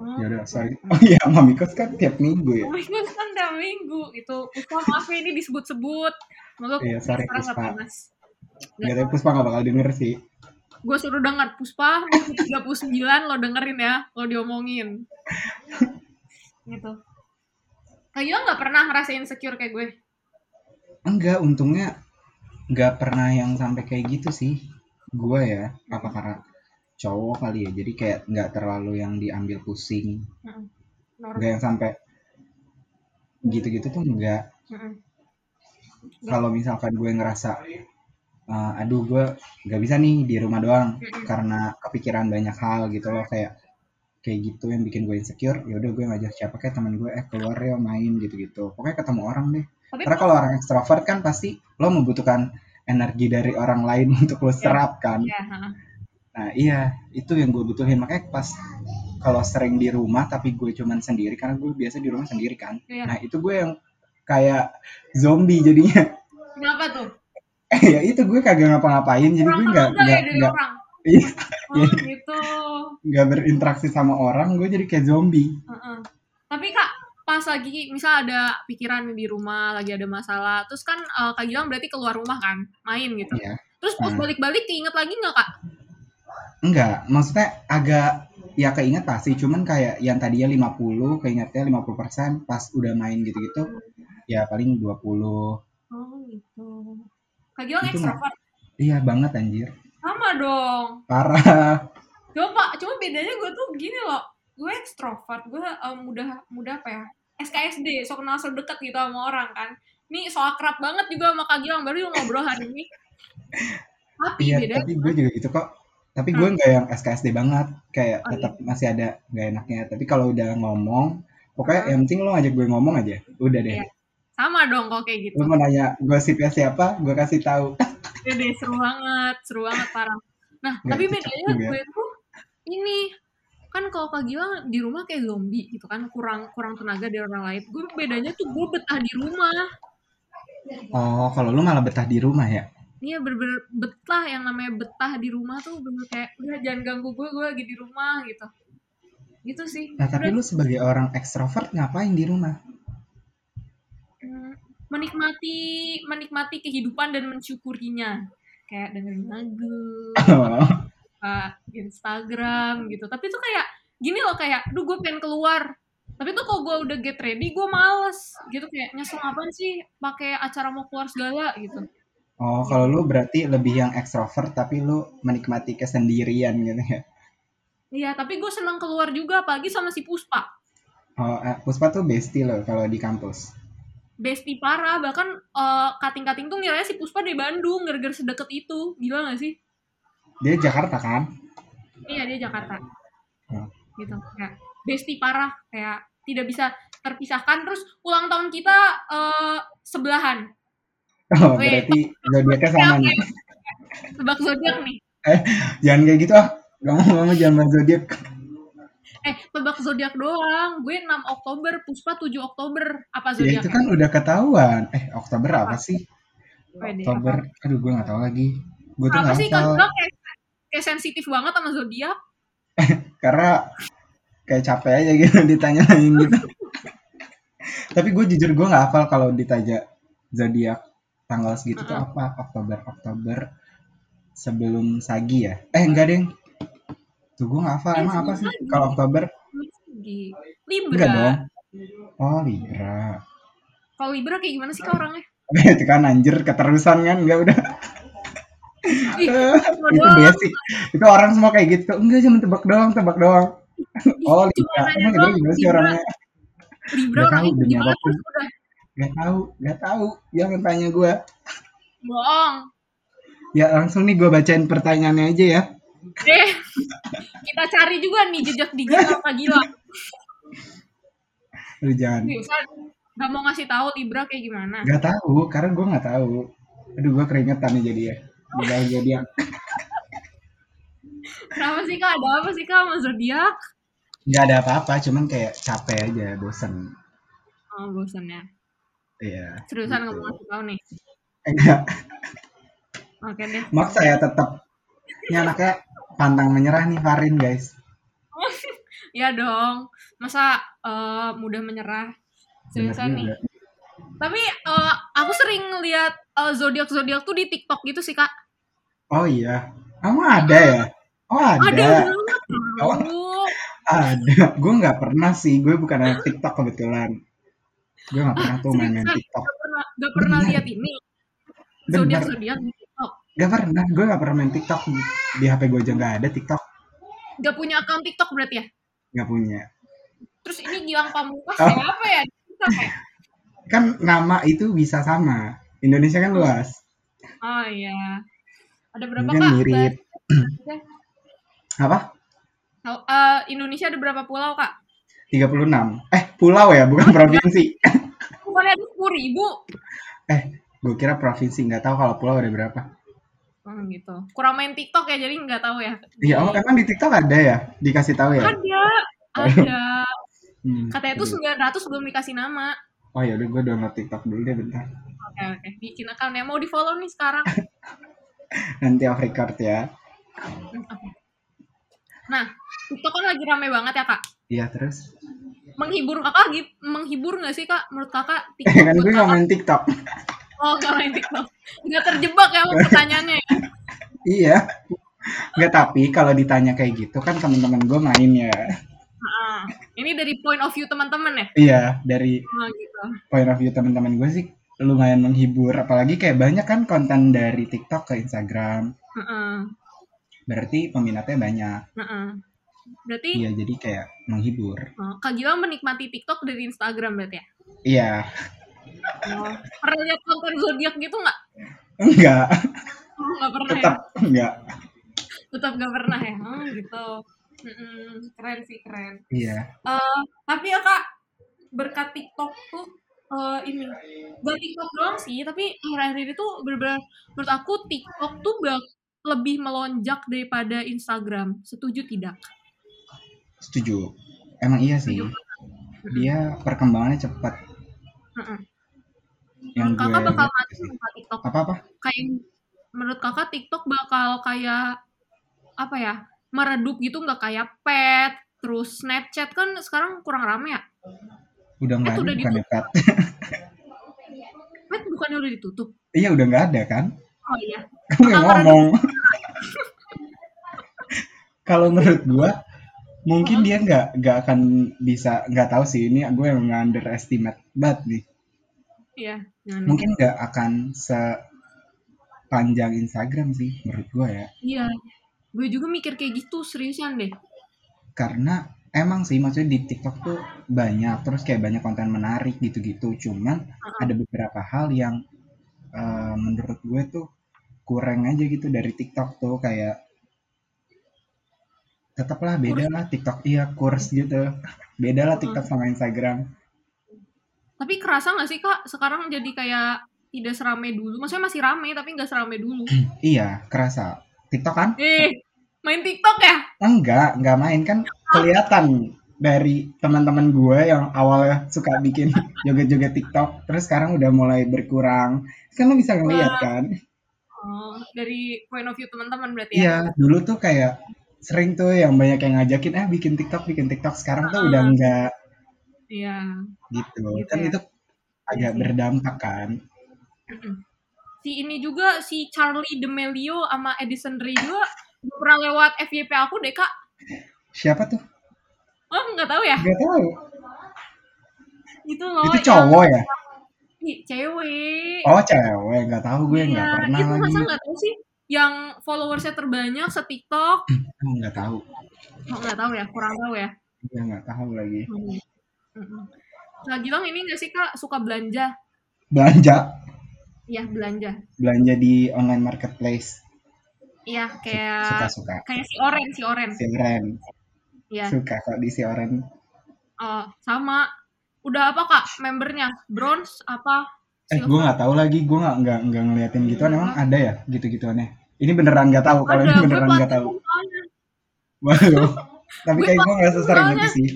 Oh, ya udah sorry. Oh iya Mami Kos kan tiap minggu ya? Mami kos kan udah minggu itu Puspa maaf ya ini disebut-sebut. Iya, sorry, Puspa. Gak Puspa gak bakal denger sih gue suruh denger Puspa 39 lo dengerin ya lo diomongin. Gitu. Gilang nggak pernah ngerasain insecure kayak gue? Enggak untungnya nggak pernah yang sampai kayak gitu sih. Gue ya apa karena cowok kali ya jadi kayak nggak terlalu yang diambil pusing. Normal. nggak yang sampai gitu-gitu tuh enggak Mm-mm. kalau misalkan gue ngerasa "Eh, aduh gue nggak bisa nih di rumah doang karena kepikiran banyak hal gitu loh kayak kayak gitu yang bikin gue insecure. Ya udah gue ngajak siapa kayak teman gue eh keluar ya main gitu-gitu. Pokoknya ketemu orang deh. Tapi karena kalau orang ekstrovert kan pasti lo membutuhkan energi dari orang lain untuk lo serap kan. Ya, ha. nah iya itu yang gue butuhin. Makanya pas kalau sering di rumah tapi gue cuman sendiri karena gue biasa di rumah sendiri kan. Iya. nah itu gue yang kayak zombie jadinya. Kenapa tuh? ya itu gue kagak ngapa-ngapain jadi gue nggak ya nggak nggak iya, Oh gitu. nggak berinteraksi sama orang gue jadi kayak zombie Heeh. Tapi kak, pas lagi misal ada pikiran di rumah, lagi ada masalah, terus kan eh, kak Gilang berarti keluar rumah kan, main gitu. Iya. Terus pas Hmm. balik-balik keinget lagi nggak kak? enggak maksudnya agak ya keinget pasti cuman kayak yang tadinya 50 keingetnya 50% pas udah main gitu-gitu ya paling 20 Oh gitu. Itu ekstrovert. iya banget anjir Sama dong. parah Coba, cuma bedanya gue tuh gini loh. Gue ekstrovert, gue eh, mudah mudah apa ya? SKSD, so kenal so deket gitu sama orang kan. Nih so akrab banget juga sama Kak Gilang, baru ngobrol hari ini. Tapi iya bedanya tapi gue juga gitu kok tapi gue nggak yang SKSD banget kayak Oh, tetap masih ada nggak enaknya tapi kalau udah ngomong pokoknya yang penting lo ngajak gue ngomong aja udah deh Iya. Sama dong kok kayak gitu. lo mau nanya gosipnya siapa gue kasih tahu Iya deh, seru banget, seru banget parah. Nah, Nggak tapi bedanya juga. gue tuh ini kan kalau Kak Gilang di rumah kayak zombie gitu kan, kurang kurang tenaga dari orang lain. Gue bedanya tuh gue betah di rumah. oh kalau lo malah betah di rumah ya Iya bener-bener betah yang namanya betah di rumah tuh bener kayak udah jangan ganggu gue, gue lagi di rumah gitu. Gitu sih. nah tapi Udah, lo sebagai orang ekstrovert ngapain di rumah menikmati menikmati kehidupan dan mensyukurinya. Kayak dengerin lagu, Instagram gitu. Tapi tuh kayak gini loh kayak, duh gue pengen keluar. Tapi tuh kalau gue udah get ready, gue males gitu kayak nyesel apaan sih pakai acara mau keluar segala gitu. Oh, kalau lu berarti lebih yang ekstrovert tapi lu menikmati kesendirian gitu ya. Iya, tapi gue senang keluar juga, apalagi sama si Puspa. Oh, eh, Puspa tuh bestie lo kalau di kampus. Bestie parah, bahkan eh, kating-kating tuh ngiranya si Puspa dari Bandung, gara-gara sedekat itu. Gila gak sih? Dia Jakarta kan? Iya, dia Jakarta. Hmm. Gitu, kayak bestie parah, kayak tidak bisa terpisahkan. Terus ulang tahun kita eh, sebelahan. Oh, berarti zodiaknya sama nih. Tebak zodiak nih. Jangan kayak gitu ah. Gak mau jangan zodiak. Eh, tebak zodiak doang. Gue 6 Oktober, Puspa 7 Oktober. Apa Ya zodiak? itu kan udah ketahuan. Eh, Oktober apa sih? Pede, Oktober. Aduh, gue gak tahu lagi. Gue tuh Apa gak sih kan hafal. kayak, kayak sensitif banget sama zodiak? Karena kayak capek aja gitu ditanyain gitu. Tapi gue jujur gue gak hafal kalau ditanya zodiak tanggal segitu tuh Uh-uh. apa? Oktober, Oktober sebelum Sagi ya? Eh enggak deh. Tuh gue gak hafal emang apa sih kalau Oktober? Enggak dong. Libra. Oh Libra. Kalau Libra kayak gimana sih kak orangnya? itu kan anjir keterusan kan enggak udah. Ih, itu basic. Itu orang semua kayak gitu. Enggak cuma tebak doang, tebak doang. Oh Libra. Emang Libra doang, gimana sih Libra. orangnya? Libra Gak orangnya gimana udah Gak tahu, gak tahu. Jangan tanya gue. bohong. Ya langsung nih gue bacain pertanyaannya aja ya. Deh, kita cari juga nih jejak digital Kak Gila. Lu jangan. Nggak mau ngasih tahu Libra kayak gimana? Gak tahu, karena gue gak tahu. Aduh gue keringetan nih jadi ya. Udah jadi yang Kenapa sih kak? Ada apa sih kak sama zodiak? nggak ada apa-apa, cuman kayak capek aja, bosen. Oh bosan ya. Iya. Seriusan nggak gitu. mau ngasih tahu nih. Enggak, Oke deh. maksa ya tetap. Ini anaknya pantang menyerah nih Farin guys. Ya dong. Masa eh, mudah menyerah? Seriusan nih. juga. Tapi eh, aku sering lihat eh, zodiak zodiak tuh di TikTok gitu sih kak. Oh iya, kamu ada ya? Oh ada, Ada banget. Oh. ada. Gue nggak pernah sih, gue bukan anak TikTok kebetulan. gue gak pernah tuh main-main? TikTok. Gak pernah, gak pernah lihat ini. Zodiak zodiak. Gak pernah, gue gak pernah main TikTok. Di HP gue aja gak ada TikTok. Gak punya akun TikTok berarti ya? Gak punya. Terus ini Gilang Pamungkas Oh. siapa ya? TikTok ya? Kan nama itu bisa sama. Indonesia kan luas. Oh iya. Ada berapa Mungkin kak? mirip. Apa? Eh, Indonesia ada berapa pulau kak? 36. Eh, pulau ya, bukan provinsi. Bukannya ada sepuluh ribu? Eh, gue kira provinsi. Nggak tahu kalau pulau ada berapa. Hmm, gitu. Kurang main TikTok ya, jadi nggak tahu ya. Iya, oh, emang di TikTok ada ya? Dikasih tahu ya? Ada, ada. Hmm, Katanya tuh 900 belum dikasih nama. Oh ya udah gue download TikTok dulu deh bentar. Oke oke, bikin account ya. Mau di follow nih sekarang. Nanti off record ya. Hmm. Nah, TikTok kan lagi rame banget ya kak. Iya terus. Menghibur kakak, menghibur nggak sih kak? Menurut kakak Eh TikTok kan gue nggak main TikTok. Oh nggak main TikTok. Nggak terjebak ya pertanyaannya ya? iya. Nggak tapi kalau ditanya kayak gitu kan teman-teman gue main ya. Ini dari point of view teman-teman ya? Iya dari Oh gitu. point of view teman-teman gue sih lumayan menghibur. Apalagi kayak banyak kan konten dari TikTok ke Instagram. Heeh, Berarti peminatnya banyak. heeh. Berarti Iya jadi kayak menghibur. oh, Kak Gilang menikmati TikTok dari Instagram berarti ya? Iya. Oh. Pernah lihat konten zodiak gitu nggak? Enggak. Oh, pernah Tetap ya? enggak. Tetap nggak pernah ya? Oh gitu. Mm-mm, keren sih keren. Iya. Eh, tapi ya kak berkat TikTok tuh eh, ini gak TikTok doang sih tapi akhir-akhir ini tuh bener-bener menurut aku TikTok tuh bak lebih melonjak daripada Instagram setuju tidak Setuju. Emang iya sih. Dia perkembangannya cepat. Heeh. Yang menurut kakak bakal mati nggak TikTok Apa-apa? kayak menurut kakak TikTok bakal kayak apa ya meredup gitu nggak kayak Pet terus Snapchat kan sekarang kurang rame ya Udah nggak ada udah bukan ya, Pat? Pet bukannya udah ditutup Iya udah nggak ada kan? oh iya Bakal ngomong. Kalau menurut gua mungkin dia nggak nggak akan bisa nggak tahu sih ini gue yang underestimate banget nih. Iya Mungkin nggak akan sepanjang Instagram sih menurut gua ya. Iya, gue juga mikir kayak gitu seriusan deh. Karena emang sih maksudnya di TikTok tuh banyak terus kayak banyak konten menarik gitu-gitu. Cuman ada beberapa hal yang eh, menurut gue tuh kurang aja gitu dari TikTok tuh kayak tetaplah beda lah TikTok iya kurs gitu beda lah TikTok sama Instagram Tapi kerasa nggak sih kak sekarang jadi kayak tidak serame dulu? Maksudnya masih rame tapi nggak serame dulu. iya kerasa TikTok kan Eh, main TikTok ya? enggak enggak main kan kelihatan dari teman-teman gue yang awalnya suka bikin joget-joget TikTok terus sekarang udah mulai berkurang kan lo bisa ngeliat kan Oh, dari point of view teman-teman berarti ya? Iya, dulu tuh kayak sering tuh yang banyak yang ngajakin, eh bikin TikTok, bikin TikTok. Sekarang tuh udah enggak Iya. gitu. Gitu kan ya. itu agak berdampak kan. Si ini juga si Charlie D'Amelio sama Edison Ray juga udah pernah lewat FYP aku deh kak. Siapa tuh? Oh nggak tahu ya? Gak tahu. Itu loh. itu cowok ya? yang- Ih, cewek. Oh cewek, nggak tahu gue nggak Iya, pernah itu lagi. masa nggak tahu sih yang followersnya terbanyak se TikTok Oh, nggak tahu. oh, nggak tahu ya kurang tahu ya Iya nggak tahu lagi. hmm. Mm-mm. Gilang ini nggak sih kak suka belanja Belanja, iya belanja belanja di online marketplace. iya kayak suka. kayak si Oren si Oren Si Oren, iya suka kok di si Oren. oh, sama udah apa kak membernya bronze apa Eh, gue nggak tahu lagi. Gue nggak nggak nggak ngeliatin gituan. Emang ada ya gitu-gituannya? Ini beneran nggak tahu. Kalau ini beneran nggak tahu. Waduh. Tapi kayak gue nggak sesering itu sih.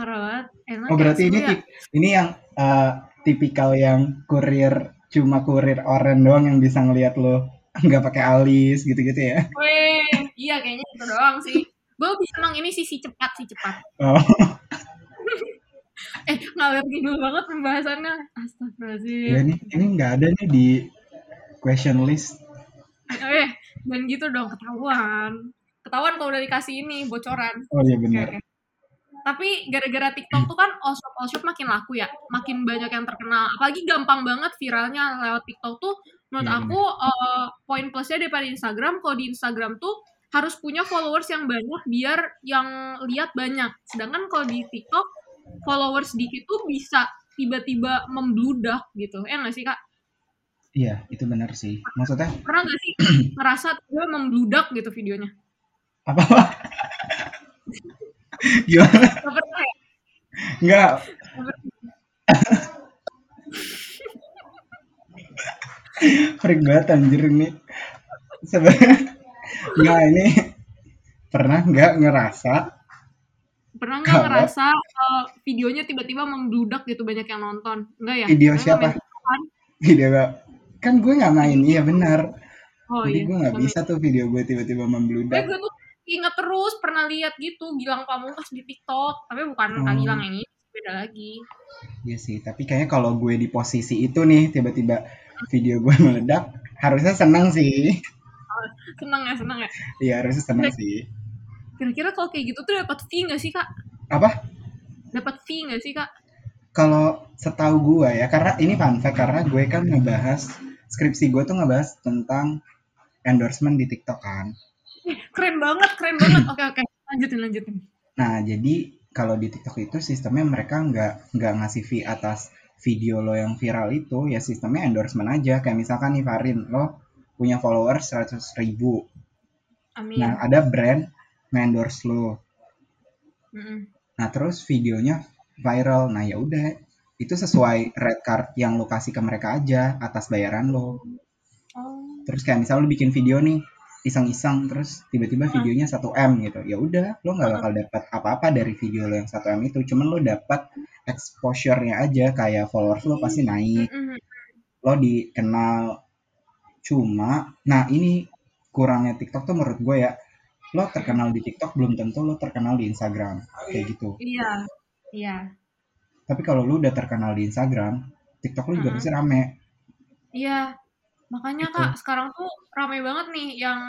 Parah banget enak Oh ya, berarti ini ya. ini yang eh, tipikal yang kurir cuma kurir oren doang yang bisa ngelihat lo nggak pakai alis gitu-gitu ya. Weh, iya kayaknya itu doang sih gue bisa emang ini sih si cepat si cepat Oh, eh ngalir dulu banget pembahasannya ya astagfirullahaladzim ini ini nggak ada nih di question list. eh dan gitu dong ketahuan ketahuan kalau udah dikasih ini bocoran Oh iya benar. oke. Tapi gara-gara TikTok tuh kan osop couple shop makin laku ya, makin banyak yang terkenal. Apalagi gampang banget viralnya lewat TikTok tuh. Menurut Iya, aku uh, poin plusnya daripada Instagram, kalau di Instagram tuh harus punya followers yang banyak biar yang lihat banyak. Sedangkan kalau di TikTok followers dikit tuh bisa tiba-tiba membludak gitu. Ya nggak sih kak? Iya, itu benar sih. Maksudnya Pernah nggak sih ngerasa gue membludak gitu videonya? apa? Gimana? Nggak pernah ya? Enggak. Freak banget anjir ini. Sebenarnya enggak ini pernah nggak ngerasa Pernah nggak ngerasa uh, videonya tiba-tiba membludak gitu banyak yang nonton? Enggak ya? video Karena siapa? kan? Video nggak- kan gue nggak main, iya benar. Oh Jadi iya. gue nggak bisa tuh video gue tiba-tiba main. Eh, membludak. gue tuh inget terus pernah lihat gitu Gilang Pamungkas di TikTok. Tapi bukan Kak Oh. Gilang yang ini, beda lagi. Iya sih, tapi kayaknya kalau gue di posisi itu nih tiba-tiba video gue meledak, harusnya senang sih. Seneng ya, seneng ya. Iya harusnya senang sih. Kira-kira kalau kayak gitu tuh dapat fee nggak sih kak? Apa? Dapat fee nggak sih kak? Kalau setahu gue ya, karena ini fun fact karena gue kan ngebahas skripsi gue tuh ngebahas tentang endorsement di TikTok kan. Keren banget, keren banget. Oke oke, lanjutin lanjutin. Nah jadi kalau di TikTok itu sistemnya mereka nggak nggak ngasih fee atas video lo yang viral itu, ya sistemnya endorsement aja. Kayak misalkan nih Farin, lo punya followers 100 ribu. Amin. Nah ada brand nge-endorse lo. Mm-mm. Nah terus videonya viral. Nah ya udah itu sesuai red card yang lo kasih ke mereka aja atas bayaran lo. Oh. Terus kayak misal lo bikin video nih iseng-iseng terus tiba-tiba videonya 1 m gitu. Ya udah lo nggak bakal dapat apa-apa dari video lo yang 1 m itu. Cuman lo dapat exposure-nya aja kayak followers lo pasti naik. Mm-mm. Lo dikenal. Cuma nah ini kurangnya TikTok tuh menurut gue ya. Lo terkenal di TikTok belum tentu lo terkenal di Instagram. Kayak gitu. Iya, iya, Tapi kalau lu udah terkenal di Instagram, TikTok lu juga pasti rame. iya. Makanya Gitu. kak, sekarang tuh rame banget nih yang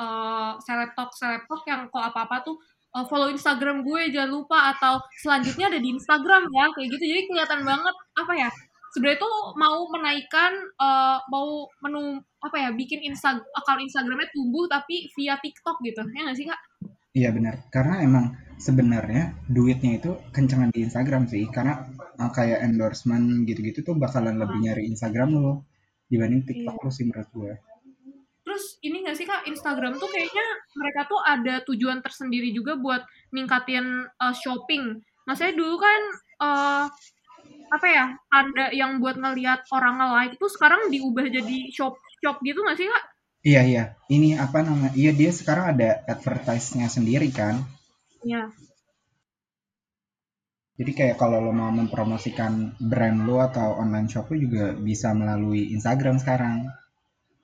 uh, selebtok selebtok yang kok apa-apa tuh uh, follow Instagram gue jangan lupa atau selanjutnya ada di Instagram ya kayak gitu. Jadi kelihatan banget apa ya? Sebenarnya tuh mau menaikkan uh, mau menu apa ya bikin insta akun Instagramnya tumbuh tapi via TikTok gitu ya nggak sih kak? Iya benar. Karena emang sebenarnya duitnya itu kencengan di Instagram sih. Karena uh, kayak endorsement gitu-gitu tuh bakalan lebih nyari Instagram lu dibanding TikTok lu sih menurut gue. Terus ini nggak sih kak Instagram tuh kayaknya mereka tuh ada tujuan tersendiri juga buat ningkatin uh, shopping. Maksudnya dulu kan uh, apa ya ada yang buat ngelihat orang nge-like itu sekarang diubah jadi shop shop gitu nggak sih kak? Iya iya. Ini apa namanya? Iya dia sekarang ada advertise-nya sendiri kan. Iya. Jadi kayak kalau lo mau mempromosikan brand lo atau online shop lo juga bisa melalui Instagram sekarang.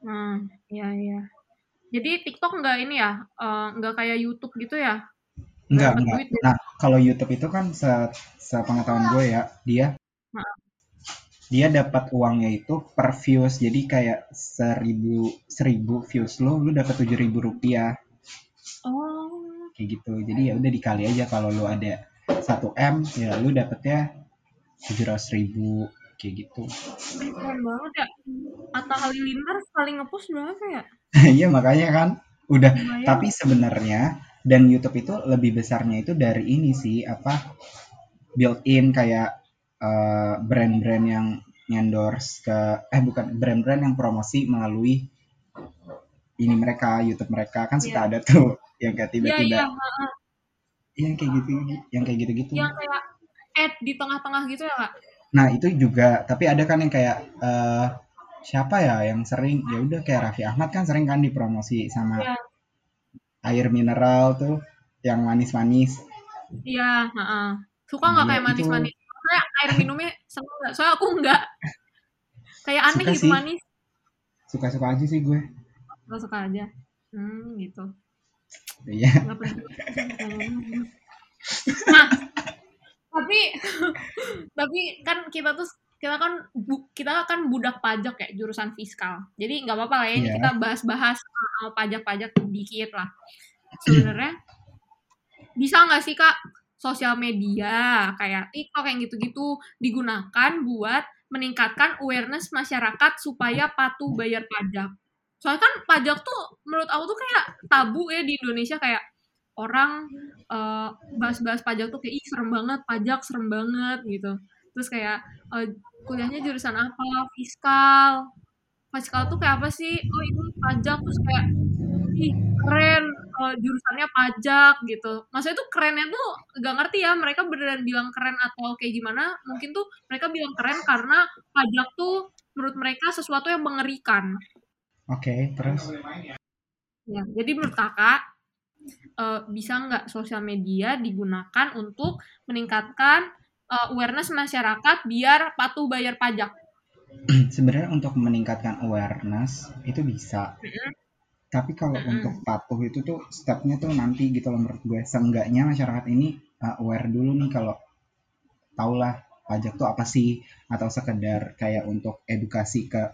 Hmm, iya iya. Jadi TikTok nggak ini ya, uh, nggak kayak YouTube gitu ya? Enggak. duit ya? Nah, kalau YouTube itu kan se sepengetahuan gue ya, dia Maaf. dia dapat uangnya itu per views. Jadi kayak seribu seribu views lo, lu dapat tujuh ribu rupiah Oh, kayak gitu. Jadi ya udah dikali aja kalau lo ada 1 m, ya lu dapetnya tujuh ratus ribu kayak gitu. keren banget ya. Atta Halilintar sekali ngepost berapa ya? Iya makanya kan udah. Lumayan. Tapi sebenarnya dan YouTube itu lebih besarnya itu dari ini sih apa built-in kayak eh, brand-brand yang endorse ke eh bukan brand-brand yang promosi melalui ini mereka YouTube mereka kan suka Iya. ada tuh yang kayak Iya tiba-tiba iya, Iya, yang kayak gitu yang kayak gitu-gitu. yang kayak ad di tengah-tengah gitu ya kak? Nah, itu juga tapi ada kan yang kayak eh siapa ya yang sering ya udah kayak Raffi Ahmad kan sering kan dipromosi sama Iya. air mineral tuh yang manis-manis. Iya, heeh. Suka nggak Iya, kayak itu. manis-manis? Kayak air minumnya seneng nggak? Soalnya aku nggak. Kayak aneh Suka gitu sih. manis. Suka-suka aja sih gue. Gak suka aja. Hmm, gitu. Iya. Nah, tapi tapi kan kita tuh kita kan bu- kita kan budak pajak ya jurusan fiskal. Jadi nggak apa-apa lah ya ini Iya. kita bahas-bahas pajak-pajak dikit lah. Sebenarnya bisa nggak sih kak sosial media kayak TikTok yang gitu-gitu digunakan buat meningkatkan awareness masyarakat supaya patuh bayar pajak. Soalnya kan pajak tuh menurut aku tuh kayak tabu ya di Indonesia kayak orang uh, bahas-bahas pajak tuh kayak ih serem banget pajak serem banget gitu. Terus kayak uh, kuliahnya jurusan apa? Fiskal. Fiskal tuh kayak apa sih? Oh ini pajak terus kayak ih keren uh, jurusannya pajak gitu. Maksudnya tuh kerennya tuh gak ngerti ya mereka beneran bilang keren atau kayak gimana. Mungkin tuh mereka bilang keren karena pajak tuh menurut mereka sesuatu yang mengerikan. Oke, okay, terus? Ya, jadi menurut kakak uh, bisa nggak sosial media digunakan untuk meningkatkan uh, awareness masyarakat biar patuh bayar pajak? Sebenarnya untuk meningkatkan awareness itu bisa. Mm -hmm tapi kalau mm -hmm. untuk patuh itu tuh stepnya tuh nanti gitu loh menurut gue. Seenggaknya masyarakat ini uh, aware dulu nih kalau taulah pajak tuh apa sih atau sekedar kayak untuk edukasi ke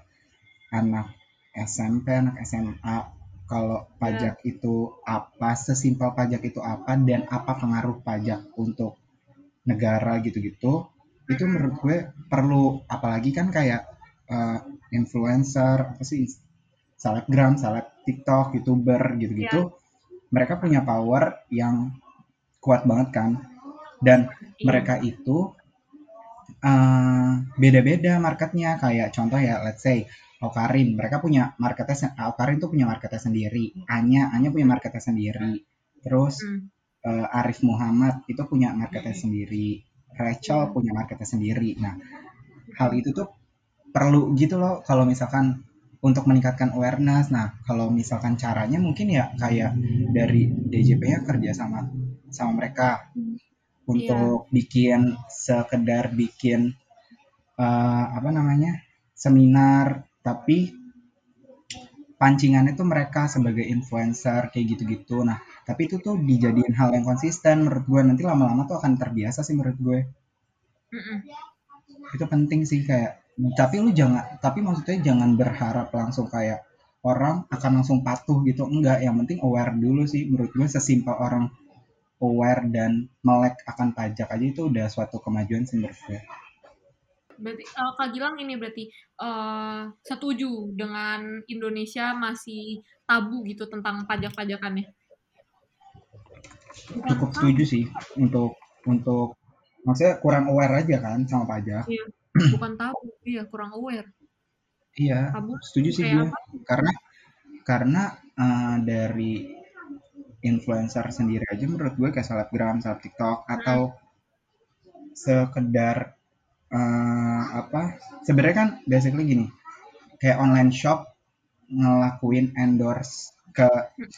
anak SMP, anak SMA kalau pajak yeah. itu apa, sesimpel pajak itu apa dan apa pengaruh pajak untuk negara gitu-gitu. Itu menurut gue perlu apalagi kan kayak uh, influencer apa sih selebgram, seleb TikTok, youtuber gitu-gitu, yeah. mereka punya power yang kuat banget kan, dan yeah. mereka itu uh, beda-beda marketnya. Kayak contoh ya, let's say Okarin, mereka punya marketnya, Okarin tuh punya marketnya sendiri, Anya, Anya punya marketnya sendiri, terus mm. uh, Arif Muhammad itu punya marketnya mm. sendiri, Rachel mm. punya marketnya sendiri. Nah, hal itu tuh perlu gitu loh kalau misalkan untuk meningkatkan awareness. Nah, kalau misalkan caranya mungkin ya kayak dari DJP-nya kerja sama sama mereka untuk yeah. bikin sekedar bikin uh, apa namanya seminar, tapi pancingannya tuh mereka sebagai influencer kayak gitu-gitu. Nah, tapi itu tuh dijadiin hal yang konsisten menurut gue nanti lama-lama tuh akan terbiasa sih menurut gue. Mm -mm. Itu penting sih kayak tapi lu jangan tapi maksudnya jangan berharap langsung kayak orang akan langsung patuh gitu enggak yang penting aware dulu sih menurut gue sesimpel orang aware dan melek akan pajak aja itu udah suatu kemajuan sih menurut gue. Berarti uh, Kak Gilang ini berarti uh, setuju dengan Indonesia masih tabu gitu tentang pajak-pajakannya? Cukup setuju sih untuk untuk maksudnya kurang aware aja kan sama pajak. Iya bukan tahu iya kurang aware. Iya tabu setuju sih gue. karena karena uh, dari influencer sendiri aja menurut gue kayak selebgram seleb tiktok hmm. atau sekedar uh, apa sebenarnya kan basically gini kayak online shop ngelakuin endorse ke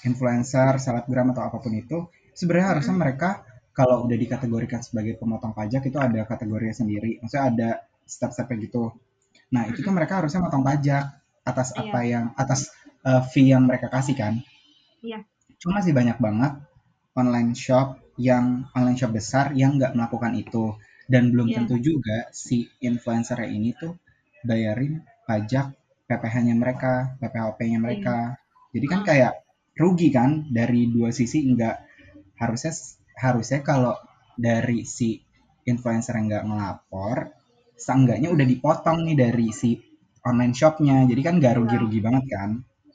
influencer selebgram atau apa pun itu sebenarnya hmm. harusnya mereka kalau udah dikategorikan sebagai pemotong pajak itu ada kategorinya sendiri maksudnya ada step-stepnya gitu. Nah itu tuh mereka harusnya motong pajak atas iya. apa yang atas uh, fee yang mereka kasih kan. Iya. Cuma sih banyak banget online shop yang online shop besar yang nggak melakukan itu dan belum iya. tentu juga si influencer ini tuh bayarin pajak PPh-nya mereka, PPHP-nya mereka. Iya. Jadi kan kayak rugi kan dari dua sisi enggak harusnya harusnya kalau dari si influencer yang nggak ngelapor seenggaknya udah dipotong nih dari si online shopnya jadi kan gak rugi-rugi iya. banget kan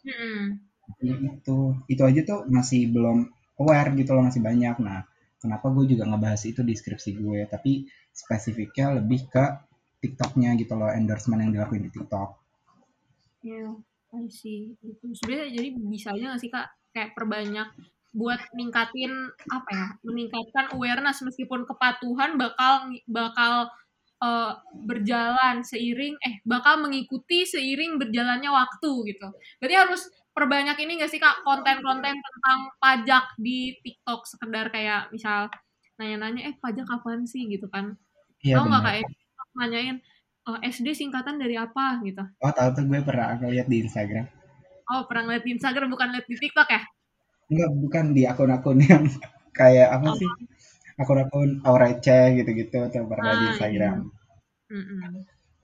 hmm. Itu itu aja tuh masih belum aware gitu loh masih banyak nah kenapa gue juga ngebahas itu di skripsi gue tapi spesifiknya lebih ke TikToknya gitu loh endorsement yang dilakuin di TikTok. Ya, yeah, sih. Itu sebenarnya jadi bisa aja gak sih kak kayak perbanyak buat ningkatin apa ya meningkatkan awareness meskipun kepatuhan bakal bakal uh, berjalan seiring eh bakal mengikuti seiring berjalannya waktu gitu. Berarti harus perbanyak ini gak sih kak konten-konten tentang pajak di TikTok sekedar kayak misal nanya-nanya eh pajak kapan sih gitu kan? Iya, Tahu nggak kayak nanyain oh, eh, SD singkatan dari apa gitu? Oh tahu tuh gue pernah lihat di Instagram. Oh pernah lihat di Instagram bukan lihat di TikTok ya? Enggak bukan di akun-akun yang kayak apa oh. sih? akun-akun Aurece gitu-gitu atau pernah ah, di Instagram. Iya. Mm -mm.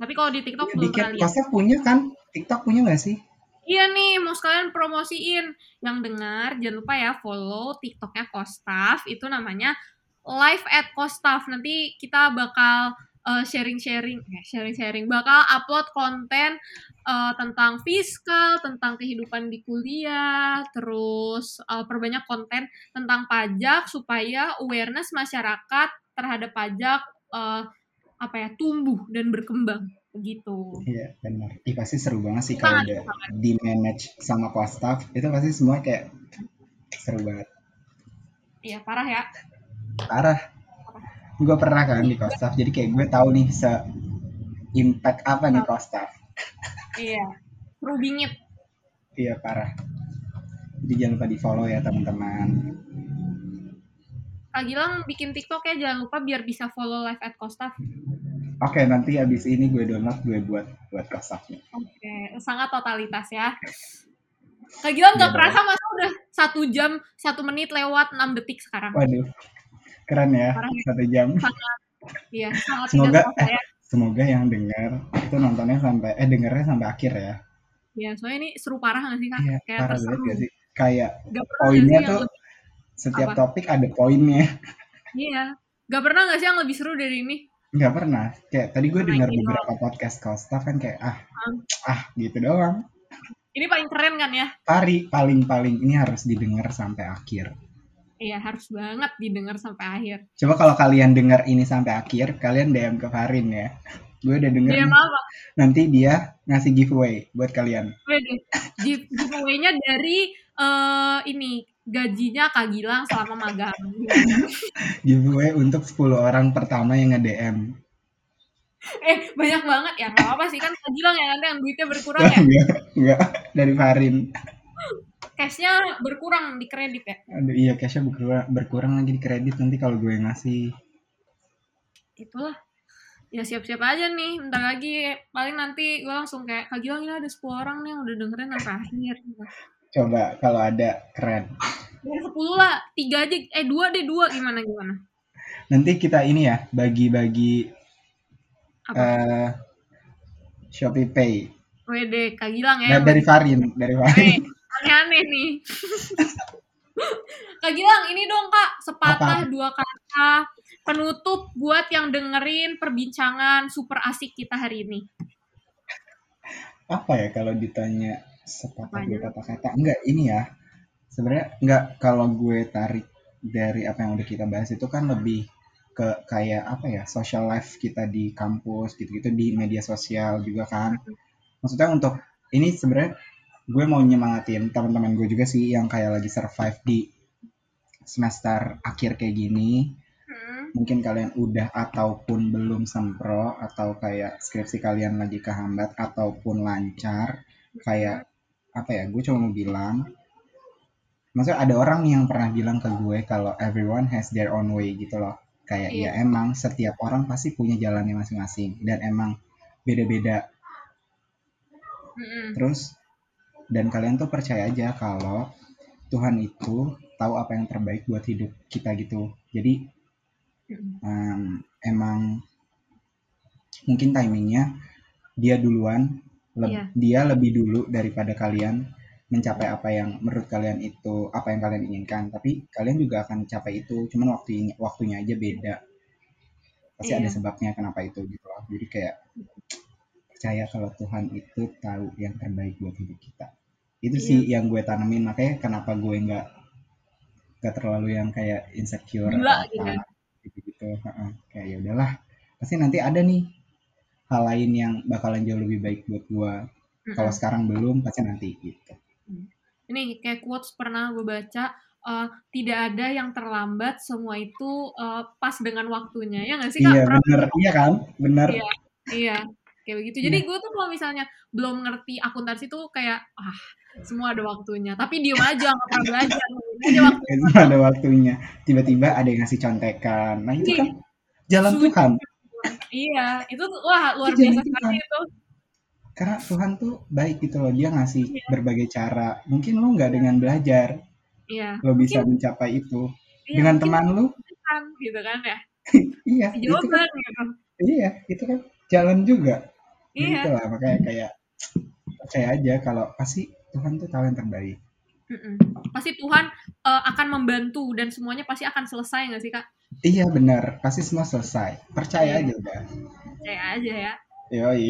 Tapi kalau di TikTok ya, belum pernah lihat. punya kan? TikTok punya nggak sih? Iya nih, mau sekalian promosiin. Yang dengar, jangan lupa ya follow TikToknya Kostaf. Itu namanya live at Kostaf. Nanti kita bakal uh, sharing-sharing, eh, sharing-sharing, bakal upload konten uh, tentang fiskal, tentang kehidupan di kuliah, terus uh, perbanyak konten tentang pajak supaya awareness masyarakat terhadap pajak uh, apa ya tumbuh dan berkembang begitu. Iya benar. Ih pasti seru banget sih kalau udah di manage sama staff itu pasti semua kayak seru banget. Iya parah ya. Parah. Gue pernah kan di staff jadi kayak gue tahu nih se impact apa nih staff. Iya. Seru bingit. Iya parah. Jadi jangan lupa di follow ya teman-teman. Kak Gilang bikin TikTok ya jangan lupa biar bisa follow live at Kostaf. Oke, nanti abis ini gue download gue buat buat Kostafnya. Oke, sangat totalitas ya. Kak Gilang nggak kerasa masa udah satu jam satu menit lewat enam detik sekarang. Waduh, keren ya, satu jam. Sangat, iya, sangat semoga eh, ya. semoga yang dengar itu nontonnya sampai eh dengarnya sampai akhir ya. Iya, soalnya ini seru parah nggak sih kak? Iya, Kayak parah banget gak sih? Kayak poinnya tuh setiap apa? topik ada poinnya. Iya. Gak pernah gak sih yang lebih seru dari ini? Gak pernah. Kayak tadi gue dengar beberapa podcast staff kan kayak ah, hmm. ah gitu doang. Ini paling keren kan ya? Pari paling paling ini harus didengar sampai akhir. Iya harus banget didengar sampai akhir. Coba kalau kalian dengar ini sampai akhir, kalian DM ke Farin ya. Gue udah denger. DM apa? Nanti dia ngasih giveaway buat kalian. Giveaway-nya dari uh, ini gajinya Kak Gilang selama magang. Giveaway untuk 10 orang pertama yang nge-DM. Eh, banyak banget ya. Gak apa sih kan Kak Gilang yang nanti yang duitnya berkurang ya? enggak, enggak. Dari Farin. Cashnya berkurang di kredit ya? Aduh, iya, cashnya berkurang, berkurang lagi di kredit nanti kalau gue ngasih. Itulah. Ya siap-siap aja nih, bentar lagi paling nanti gue langsung kayak Kak Gilang ini ada 10 orang nih yang udah dengerin sampai akhir. Coba kalau ada keren. 10 lah, tiga aja, eh dua deh dua gimana gimana? Nanti kita ini ya bagi-bagi uh, Shopee Pay. Wede, Kak Gilang ya. Nah, dari Farin, dari Farin. Aneh-aneh nih. Kak Gilang, ini dong Kak, sepatah Apa? dua kata penutup buat yang dengerin perbincangan super asik kita hari ini. Apa ya kalau ditanya sepatah dua kata-kata. Enggak ini ya. Sebenarnya enggak kalau gue tarik dari apa yang udah kita bahas itu kan lebih ke kayak apa ya social life kita di kampus gitu-gitu di media sosial juga kan. Maksudnya untuk ini sebenarnya gue mau nyemangatin teman-teman gue juga sih yang kayak lagi survive di semester akhir kayak gini. Hmm. mungkin kalian udah ataupun belum sempro atau kayak skripsi kalian lagi kehambat ataupun lancar kayak apa ya gue cuma mau bilang maksudnya ada orang yang pernah bilang ke gue kalau everyone has their own way gitu loh kayak yeah. ya emang setiap orang pasti punya jalannya masing-masing dan emang beda-beda mm-hmm. terus dan kalian tuh percaya aja kalau Tuhan itu tahu apa yang terbaik buat hidup kita gitu jadi um, emang mungkin timingnya dia duluan Le yeah. dia lebih dulu daripada kalian mencapai apa yang menurut kalian itu apa yang kalian inginkan. Tapi kalian juga akan capai itu cuman waktunya waktunya aja beda. Pasti yeah. ada sebabnya kenapa itu gitu loh. Jadi kayak percaya kalau Tuhan itu tahu yang terbaik buat hidup kita. Itu yeah. sih yang gue tanemin makanya kenapa gue nggak nggak terlalu yang kayak insecure Gila, atau apa gitu gitu kayak ya udahlah pasti nanti ada nih hal lain yang bakalan jauh lebih baik buat gue mm-hmm. kalau sekarang belum pasti nanti gitu. Mm. ini kayak quotes pernah gue baca uh, tidak ada yang terlambat semua itu uh, pas dengan waktunya. Ya nggak sih kak? Iya bener. iya kan? Bener. Iya, iya. Kayak begitu. Jadi yeah. gue tuh kalau misalnya belum ngerti akuntansi tuh kayak ah semua ada waktunya. Tapi diem aja nggak pernah belajar. Ada waktunya. semua ada waktunya. Tiba-tiba ada yang ngasih contekan. Nah itu kan jalan Tuhan iya itu wah luar itu biasa sekali itu. Karena Tuhan tuh baik gitu loh dia ngasih iya. berbagai cara. Mungkin lo nggak dengan belajar iya. lo bisa mungkin, mencapai itu. Iya, dengan teman lo kan gitu kan ya. Iya jawaban itu kan, gitu. Iya itu kan jalan juga. Iya. gitu lah makanya kayak percaya aja kalau pasti Tuhan tuh tahu yang terbaik. Mm-mm. pasti Tuhan uh, akan membantu dan semuanya pasti akan selesai nggak sih kak Iya benar, pasti semua selesai. Percaya Iya. aja udah. Percaya aja ya. Yoi.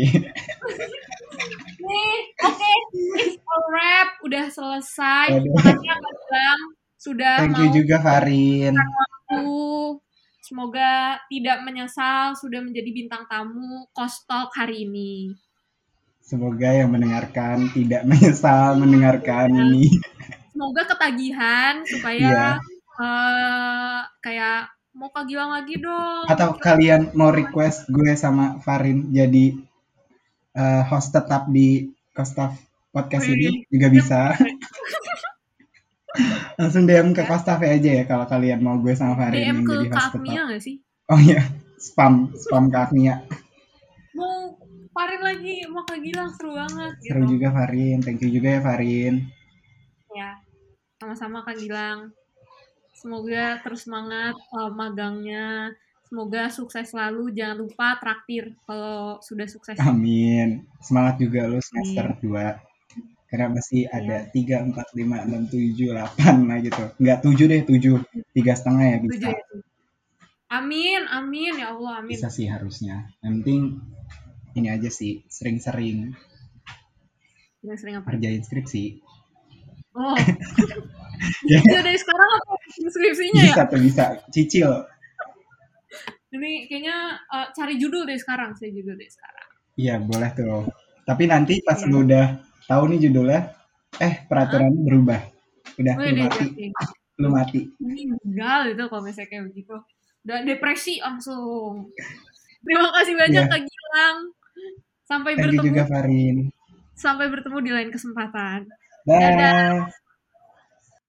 Nih, oke, it's a wrap, udah selesai. Makasih ya Gilang sudah Thank you mau juga Farin. waktu. Semoga tidak menyesal sudah menjadi bintang tamu Kostok hari ini. Semoga yang mendengarkan tidak menyesal mendengarkan ini. Semoga ketagihan supaya Iya. eh, kayak mau Kak Gilang lagi dong. Atau kalian mau request gue sama Farin jadi eh, host tetap di Kostaf podcast ini juga bisa. Langsung DM ke Kostaf aja ya kalau kalian mau gue sama Farin DM yang ke jadi Kak host Agnia tetap. nggak sih? Oh iya, spam, spam ke Agnia. Mau Farin lagi, mau Kak Gilang seru banget gitu. Seru juga Farin, thank you juga ya Farin. Ya, sama-sama Kak Gilang. Semoga terus semangat eh, magangnya. Semoga sukses selalu. Jangan lupa traktir kalau sudah sukses. Amin. Semangat juga lu semester 2. Karena masih Iya. ada 3, 4, 5, 6, 7, 8 lah gitu. Enggak 7 deh, 7. Tiga setengah ya bisa. Setuju ya? Amin, amin ya Allah, amin. Bisa sih harusnya. Yang penting ini aja sih, sering-sering sering apa? kerjain skripsi. Oh, Ya, ya dari sekarang apa skripsinya ya? bisa tuh bisa. Cicil. Ini kayaknya eh, cari judul deh sekarang, saya judul deh sekarang. Iya, boleh tuh. Tapi nanti pas Iya. lu udah tahu nih judulnya, eh peraturannya berubah. Udah, Wih, lu deh, mati. jadi. Lu mati. meninggal itu kalau misalnya kayak begitu. Udah depresi langsung. Terima kasih banyak Iya. Kak Gilang. Sampai Thank bertemu juga Farin. sampai bertemu di lain kesempatan. Dah. Dadah.